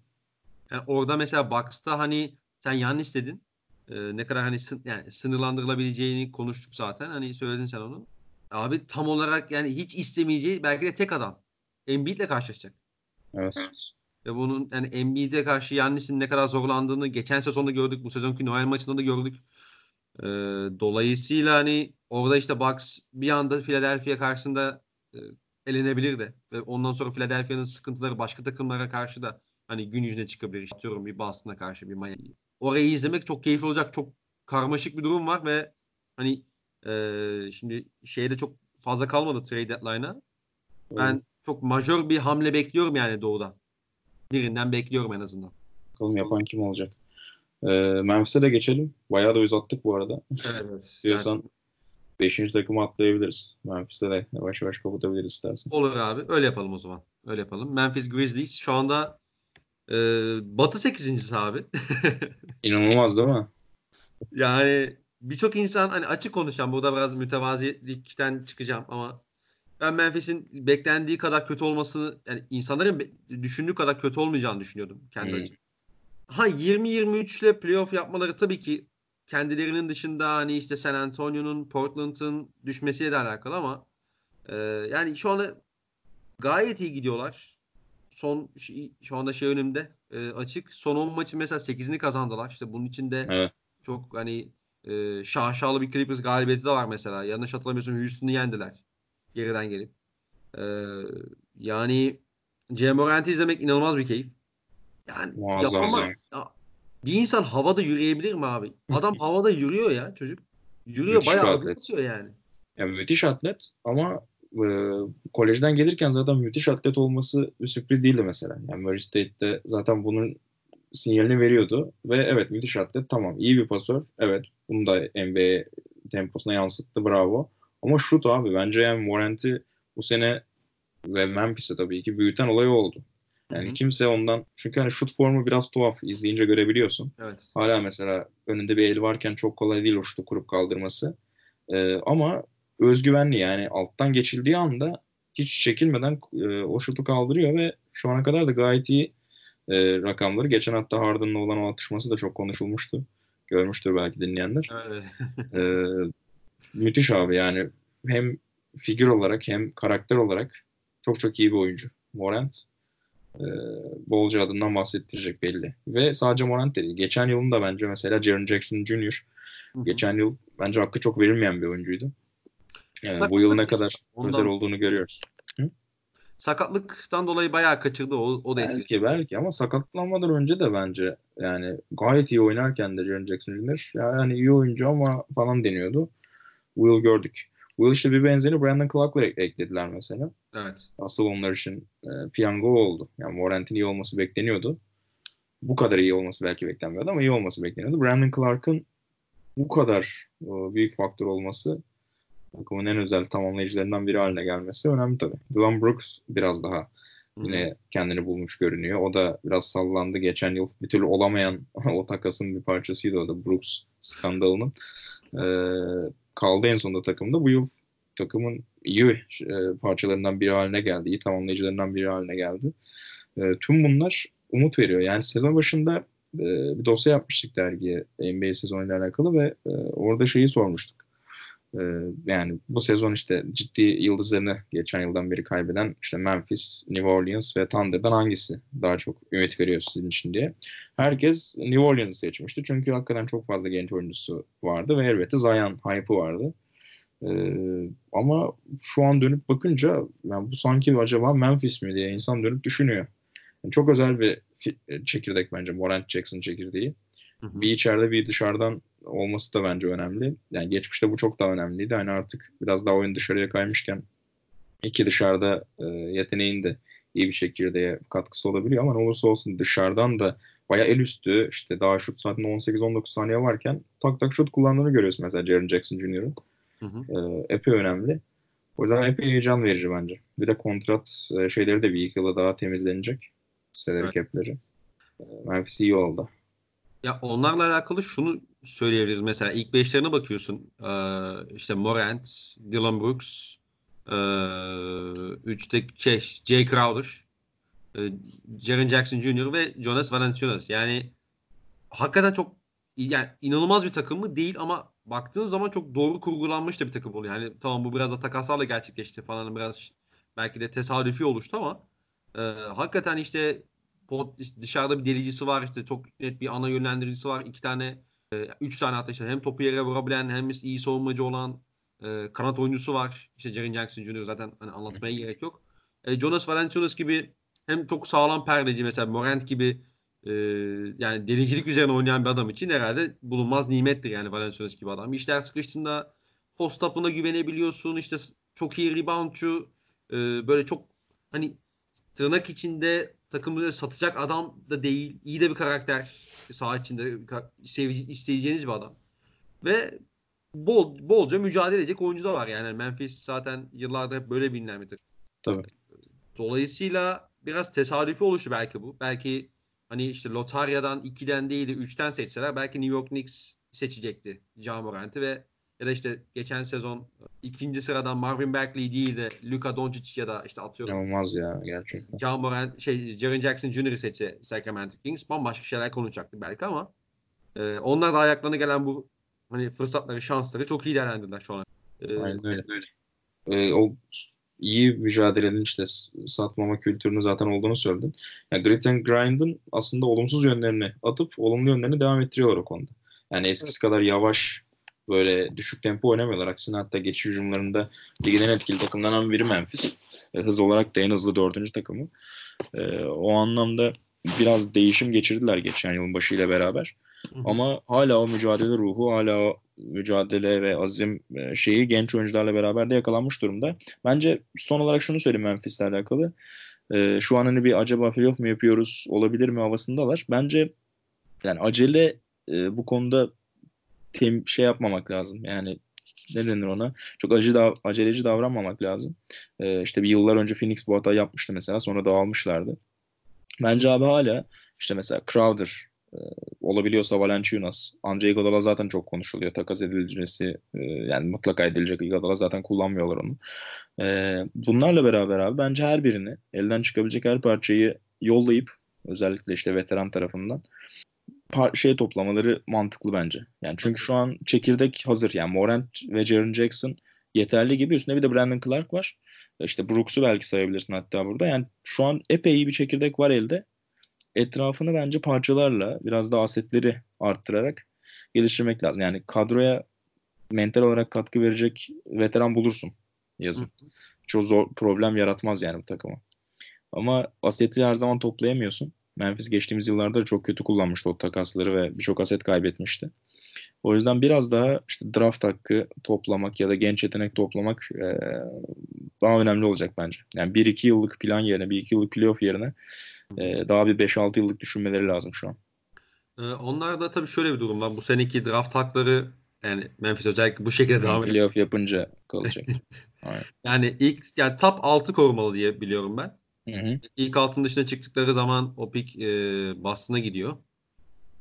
Yani orada mesela Bucks'ta hani sen yanlış dedin. Ee, ne kadar hani sın, yani sınırlandırılabileceğini konuştuk zaten. Hani söyledin sen onu. Abi tam olarak yani hiç istemeyeceği belki de tek adam. Embiid'le karşılaşacak. Evet. Ve bunun yani Embiid'e karşı Yannis'in ne kadar zorlandığını geçen sezonda gördük. Bu sezonki Noel maçında da gördük. Ee, dolayısıyla hani orada işte Bucks bir anda Philadelphia karşısında e, elenebilir de ve ondan sonra Philadelphia'nın sıkıntıları başka takımlara karşı da hani gün yüzüne çıkabilir. İşte diyorum bir Boston'a karşı bir Miami. Orayı izlemek çok keyifli olacak. Çok karmaşık bir durum var ve hani e, şimdi şeyde çok fazla kalmadı trade deadline'a. Ben çok majör bir hamle bekliyorum yani doğuda. Birinden bekliyorum en azından. Bakalım yapan kim olacak? Ee, Memphis'e de geçelim. Bayağı da uzattık bu arada. Evet. Diyorsan yani... Beşinci takımı atlayabiliriz. Memphis'te de yavaş yavaş kapatabiliriz istersen. Olur abi. Öyle yapalım o zaman. Öyle yapalım. Memphis Grizzlies şu anda e, Batı 8. abi. İnanılmaz değil mi? Yani birçok insan hani açık konuşacağım. Burada biraz mütevazilikten çıkacağım ama ben Memphis'in beklendiği kadar kötü olmasını yani insanların düşündüğü kadar kötü olmayacağını düşünüyordum kendi hmm. Ha 20-23 ile playoff yapmaları tabii ki kendilerinin dışında hani işte San Antonio'nun, Portland'ın düşmesiyle de alakalı ama e, yani şu anda gayet iyi gidiyorlar. Son şu anda şey önümde e, açık. Son 10 maçı mesela 8'ini kazandılar. İşte bunun içinde evet. çok hani e, şaşalı bir Clippers galibiyeti de var mesela. Yanlış hatırlamıyorsam Houston'u yendiler. Geriden gelip. E, yani Cem izlemek inanılmaz bir keyif. Yani Muazzam yapama, ya, bir insan havada yürüyebilir mi abi? Adam havada yürüyor ya çocuk. Yürüyor müthiş bayağı atlet. yani. Yani müthiş atlet ama e, kolejden gelirken zaten müthiş atlet olması bir sürpriz değildi mesela. Yani Murray State'de zaten bunun sinyalini veriyordu ve evet müthiş atlet tamam iyi bir pasör evet bunu da NBA temposuna yansıttı bravo ama şut abi bence yani Morant'i bu sene ve Memphis'e tabii ki büyüten olay oldu. Yani Hı-hı. kimse ondan çünkü hani şut formu biraz tuhaf izleyince görebiliyorsun. Evet. Hala mesela önünde bir el varken çok kolay değil o şutu kurup kaldırması. Ee, ama özgüvenli yani alttan geçildiği anda hiç çekilmeden e, o şutu kaldırıyor ve şu ana kadar da gayet iyi e, rakamları. Geçen hatta Harden'la olan o atışması da çok konuşulmuştu. Görmüştür belki dinleyenler. Evet. e, müthiş abi yani hem figür olarak hem karakter olarak çok çok iyi bir oyuncu. Morant e, bolca adından bahsettirecek belli. Ve sadece Morant değil. Geçen yılın da bence mesela Jaren Jackson Jr. Hı-hı. geçen yıl bence hakkı çok verilmeyen bir oyuncuydu. Yani bu yıl ne kadar özel olduğunu görüyoruz. Hı? sakatlıktan dolayı bayağı kaçırdı. O, o da belki etkili. belki ama sakatlanmadan önce de bence yani gayet iyi oynarken de Jaren Jackson Jr. yani iyi oyuncu ama falan deniyordu. Will gördük. Will işte bir benzeri Brandon Clark'la eklediler mesela. Evet. Asıl onlar için e, piyango oldu. Yani Morant'in iyi olması bekleniyordu. Bu kadar iyi olması belki beklenmiyordu ama iyi olması bekleniyordu. Brandon Clark'ın bu kadar e, büyük faktör olması takımın en özel tamamlayıcılarından biri haline gelmesi önemli tabii. Dylan Brooks biraz daha yine kendini bulmuş görünüyor. O da biraz sallandı. Geçen yıl bir türlü olamayan o takasın bir parçasıydı o da Brooks skandalının. Ee, kaldı en sonunda takımda. Bu yıl takımın iyi e, parçalarından biri haline geldi. iyi tamamlayıcılarından biri haline geldi. E, tüm bunlar umut veriyor. Yani sezon başında e, bir dosya yapmıştık dergiye NBA sezonuyla alakalı ve e, orada şeyi sormuştuk. E, yani bu sezon işte ciddi yıldızlarını geçen yıldan beri kaybeden işte Memphis, New Orleans ve Thunder'dan hangisi daha çok ümit veriyor sizin için diye. Herkes New Orleans'ı seçmişti. Çünkü hakikaten çok fazla genç oyuncusu vardı ve elbette Zion hype'ı vardı. Ee, ama şu an dönüp bakınca yani bu sanki acaba Memphis mi diye insan dönüp düşünüyor. Yani çok özel bir çekirdek bence Morant Jackson çekirdeği. Hı hı. Bir içeride bir dışarıdan olması da bence önemli. Yani geçmişte bu çok daha önemliydi. Hani artık biraz daha oyun dışarıya kaymışken iki dışarıda e, yeteneğin de iyi bir çekirdeğe katkısı olabiliyor ama ne olursa olsun dışarıdan da baya el üstü işte daha şut saatinde 18-19 saniye varken tak tak şut kullandığını görüyorsun mesela Jaren Jackson Jr.'ın. E, epey önemli. O yüzden epey heyecan verici bence. Bir de kontrat e, şeyleri de bir iki yıla daha temizlenecek. Salary evet. cap'leri. E, Memphis iyi oldu. Ya onlarla alakalı şunu söyleyebiliriz. Mesela ilk beşlerine bakıyorsun. Ee, işte Morant, Dylan Brooks, ee, üçte şey, Jay Crowder, e, Jaren Jackson Jr. ve Jonas Valanciunas. Yani hakikaten çok yani inanılmaz bir takım mı değil ama baktığın zaman çok doğru kurgulanmış da bir takım oluyor. Yani tamam bu biraz da takaslarla gerçekleşti falan biraz belki de tesadüfi oluştu ama e, hakikaten işte pot, dışarıda bir delicisi var işte çok net bir ana yönlendiricisi var. iki tane e, üç tane hatta işte hem topu yere vurabilen hem iyi savunmacı olan e, kanat oyuncusu var. İşte Jaren Jackson Jr. zaten hani anlatmaya gerek yok. E, Jonas Valanciunas gibi hem çok sağlam perdeci mesela Morant gibi e, yani denizcilik üzerine oynayan bir adam için herhalde bulunmaz nimettir yani Valanciunas gibi adam. İşler sıkıştığında post up'ına güvenebiliyorsun. İşte çok iyi reboundçu e, böyle çok hani tırnak içinde takımları satacak adam da değil. İyi de bir karakter. Saha içinde isteyeceğiniz bir adam. Ve bol, bolca mücadele edecek oyuncu da var. Yani Memphis zaten yıllardır hep böyle bilinen bir takım. Tabii. Dolayısıyla biraz tesadüfi oluşu belki bu. Belki hani işte Lotarya'dan 2'den değil de 3'ten seçseler belki New York Knicks seçecekti Ja ve ya da işte geçen sezon ikinci sıradan Marvin Bagley değil de Luka Doncic ya da işte atıyorum. Olmaz ya gerçekten. Ja Morant, şey Jaren Jackson Jr.'ı seçse Sacramento Kings bambaşka şeyler konuşacaktı belki ama e, onlar da ayaklarına gelen bu hani fırsatları, şansları çok iyi değerlendirdiler şu an. Ee, Aynen öyle. Ee, o iyi mücadelenin işte satmama kültürünü zaten olduğunu söyledin. Yani Grit and Grind'ın aslında olumsuz yönlerini atıp olumlu yönlerini devam ettiriyorlar o konuda. Yani eskisi evet. kadar yavaş böyle düşük tempo oynamıyorlar. Aksine hatta geçiş hücumlarında ligin en etkili takımlarından biri Memphis. E, hız olarak da en hızlı dördüncü takımı. E, o anlamda biraz değişim geçirdiler geçen yılın başıyla beraber. Ama hala o mücadele ruhu, hala o mücadele ve azim e, şeyi genç oyuncularla beraber de yakalanmış durumda. Bence son olarak şunu söyleyeyim Memphis'le alakalı. Ee, şu an hani bir acaba playoff mu yapıyoruz, olabilir mi havasındalar. Bence yani acele e, bu konuda tem, şey yapmamak lazım. Yani ne denir ona? Çok acı da, aceleci davranmamak lazım. Ee, işte bir yıllar önce Phoenix bu hata yapmıştı mesela. Sonra dağılmışlardı. Bence abi hala işte mesela Crowder e, olabiliyorsa Valanciunas. Andre Iguodala zaten çok konuşuluyor. Takas edilmesi e, yani mutlaka edilecek. Iguodala zaten kullanmıyorlar onu. E, bunlarla beraber abi bence her birini elden çıkabilecek her parçayı yollayıp özellikle işte veteran tarafından şey toplamaları mantıklı bence. Yani çünkü şu an çekirdek hazır. Yani Morant ve Jaren Jackson yeterli gibi. Üstüne bir de Brandon Clark var. İşte Brooks'u belki sayabilirsin hatta burada. Yani şu an epey iyi bir çekirdek var elde etrafını bence parçalarla biraz da asetleri arttırarak geliştirmek lazım. Yani kadroya mental olarak katkı verecek veteran bulursun. yazın. Çok zor problem yaratmaz yani bu takıma. Ama aseti her zaman toplayamıyorsun. Memphis geçtiğimiz yıllarda çok kötü kullanmıştı o takasları ve birçok aset kaybetmişti. O yüzden biraz daha işte draft hakkı toplamak ya da genç yetenek toplamak e, daha önemli olacak bence. Yani 1-2 yıllık plan yerine, 1-2 yıllık playoff yerine e, daha bir 5-6 yıllık düşünmeleri lazım şu an. Ee, onlar da tabii şöyle bir durum var. Bu seneki draft hakları yani Memphis özellikle bu şekilde devam ediyor. Playoff yapınca kalacak. Yani ilk yani top 6 korumalı diye biliyorum ben. Hı hı. İlk altın dışına çıktıkları zaman o pik e, Boston'a gidiyor.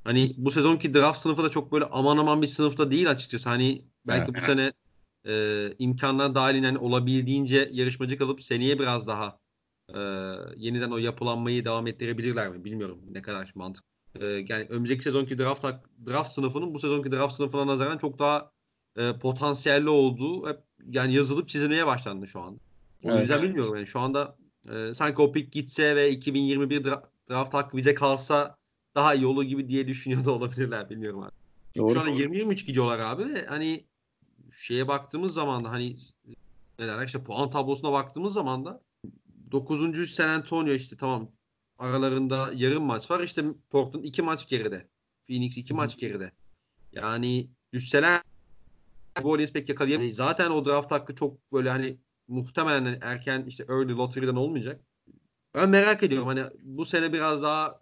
Hani bu sezonki draft sınıfı da çok böyle aman aman bir sınıfta değil açıkçası. Hani belki bu sene e, imkanlar dahilinde hani olabildiğince yarışmacı kalıp seneye biraz daha e, yeniden o yapılanmayı devam ettirebilirler mi? Bilmiyorum ne kadar mantıklı. E, yani önceki sezonki draft draft sınıfının bu sezonki draft sınıfına nazaran çok daha e, potansiyelli olduğu hep yani yazılıp çizilmeye başlandı şu anda. O Evet. yüzden bilmiyorum yani şu anda e, sanki o pick gitse ve 2021 dra- draft hakkı bize kalsa daha iyi olur gibi diye düşünüyor da olabilirler bilmiyorum abi. Doğru. Şu an 20-23 gidiyorlar abi ve hani şeye baktığımız zaman da hani ne derler işte puan tablosuna baktığımız zaman da 9. San Antonio işte tamam aralarında yarım maç var. İşte Portland 2 maç geride. Phoenix 2 maç geride. Yani düşseler New Orleans pek yakalayamıyor. Zaten o draft hakkı çok böyle hani muhtemelen erken işte early lottery'den olmayacak. Ben merak ediyorum hani bu sene biraz daha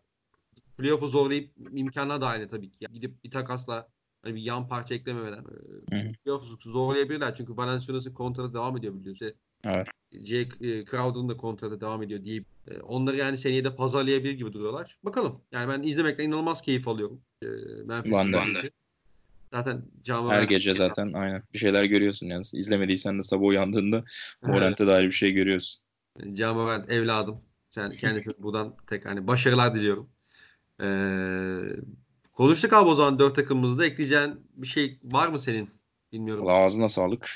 playoff'u zorlayıp imkanlar dahilinde tabii ki. Yani gidip bir takasla hani bir yan parça eklememeden e, playoff'u zorlayabilirler. Çünkü Valenciunas'ın kontratı devam ediyor biliyorsun. İşte Evet. Jake e, Crowder'ın da kontratı devam ediyor diye e, onları yani seneye de pazarlayabilir gibi duruyorlar. Bakalım. Yani ben izlemekten inanılmaz keyif alıyorum. E, Memphis'in. Zaten Can Her gece zaten aynen bir şeyler görüyorsun yani. İzlemediysen de sabah uyandığında Morant'e dair bir şey görüyorsun. Can Morant evladım. Sen kendisine buradan tek hani başarılar diliyorum. Ee, konuştuk abi o zaman dört takımımızda. Ekleyeceğin bir şey var mı senin? Bilmiyorum. Valla ağzına sağlık.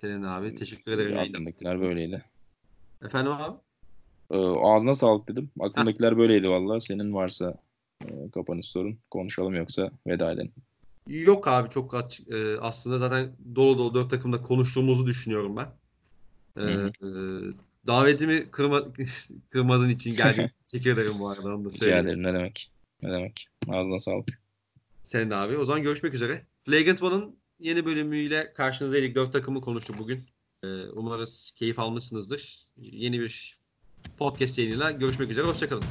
Senin abi. Teşekkür ederim. Aklımdakiler böyleydi. Efendim abi? Ee, ağzına sağlık dedim. Aklımdakiler böyleydi valla. Senin varsa e, kapanış sorun. Konuşalım yoksa veda edelim. Yok abi çok aç, e, aslında zaten dolu dolu dört takımda konuştuğumuzu düşünüyorum ben. Hı e, davetimi kırma, kırmadığın için geldiğin için teşekkür ederim bu arada. Onu da Rica ederim. Ne demek? Ne demek? Ağzına sağlık. Senin de abi. O zaman görüşmek üzere. Flagrant One'ın yeni bölümüyle karşınızdaydık. Dört takımı konuştuk bugün. Ee, umarız keyif almışsınızdır. Yeni bir podcast yayınıyla görüşmek üzere. Hoşçakalın.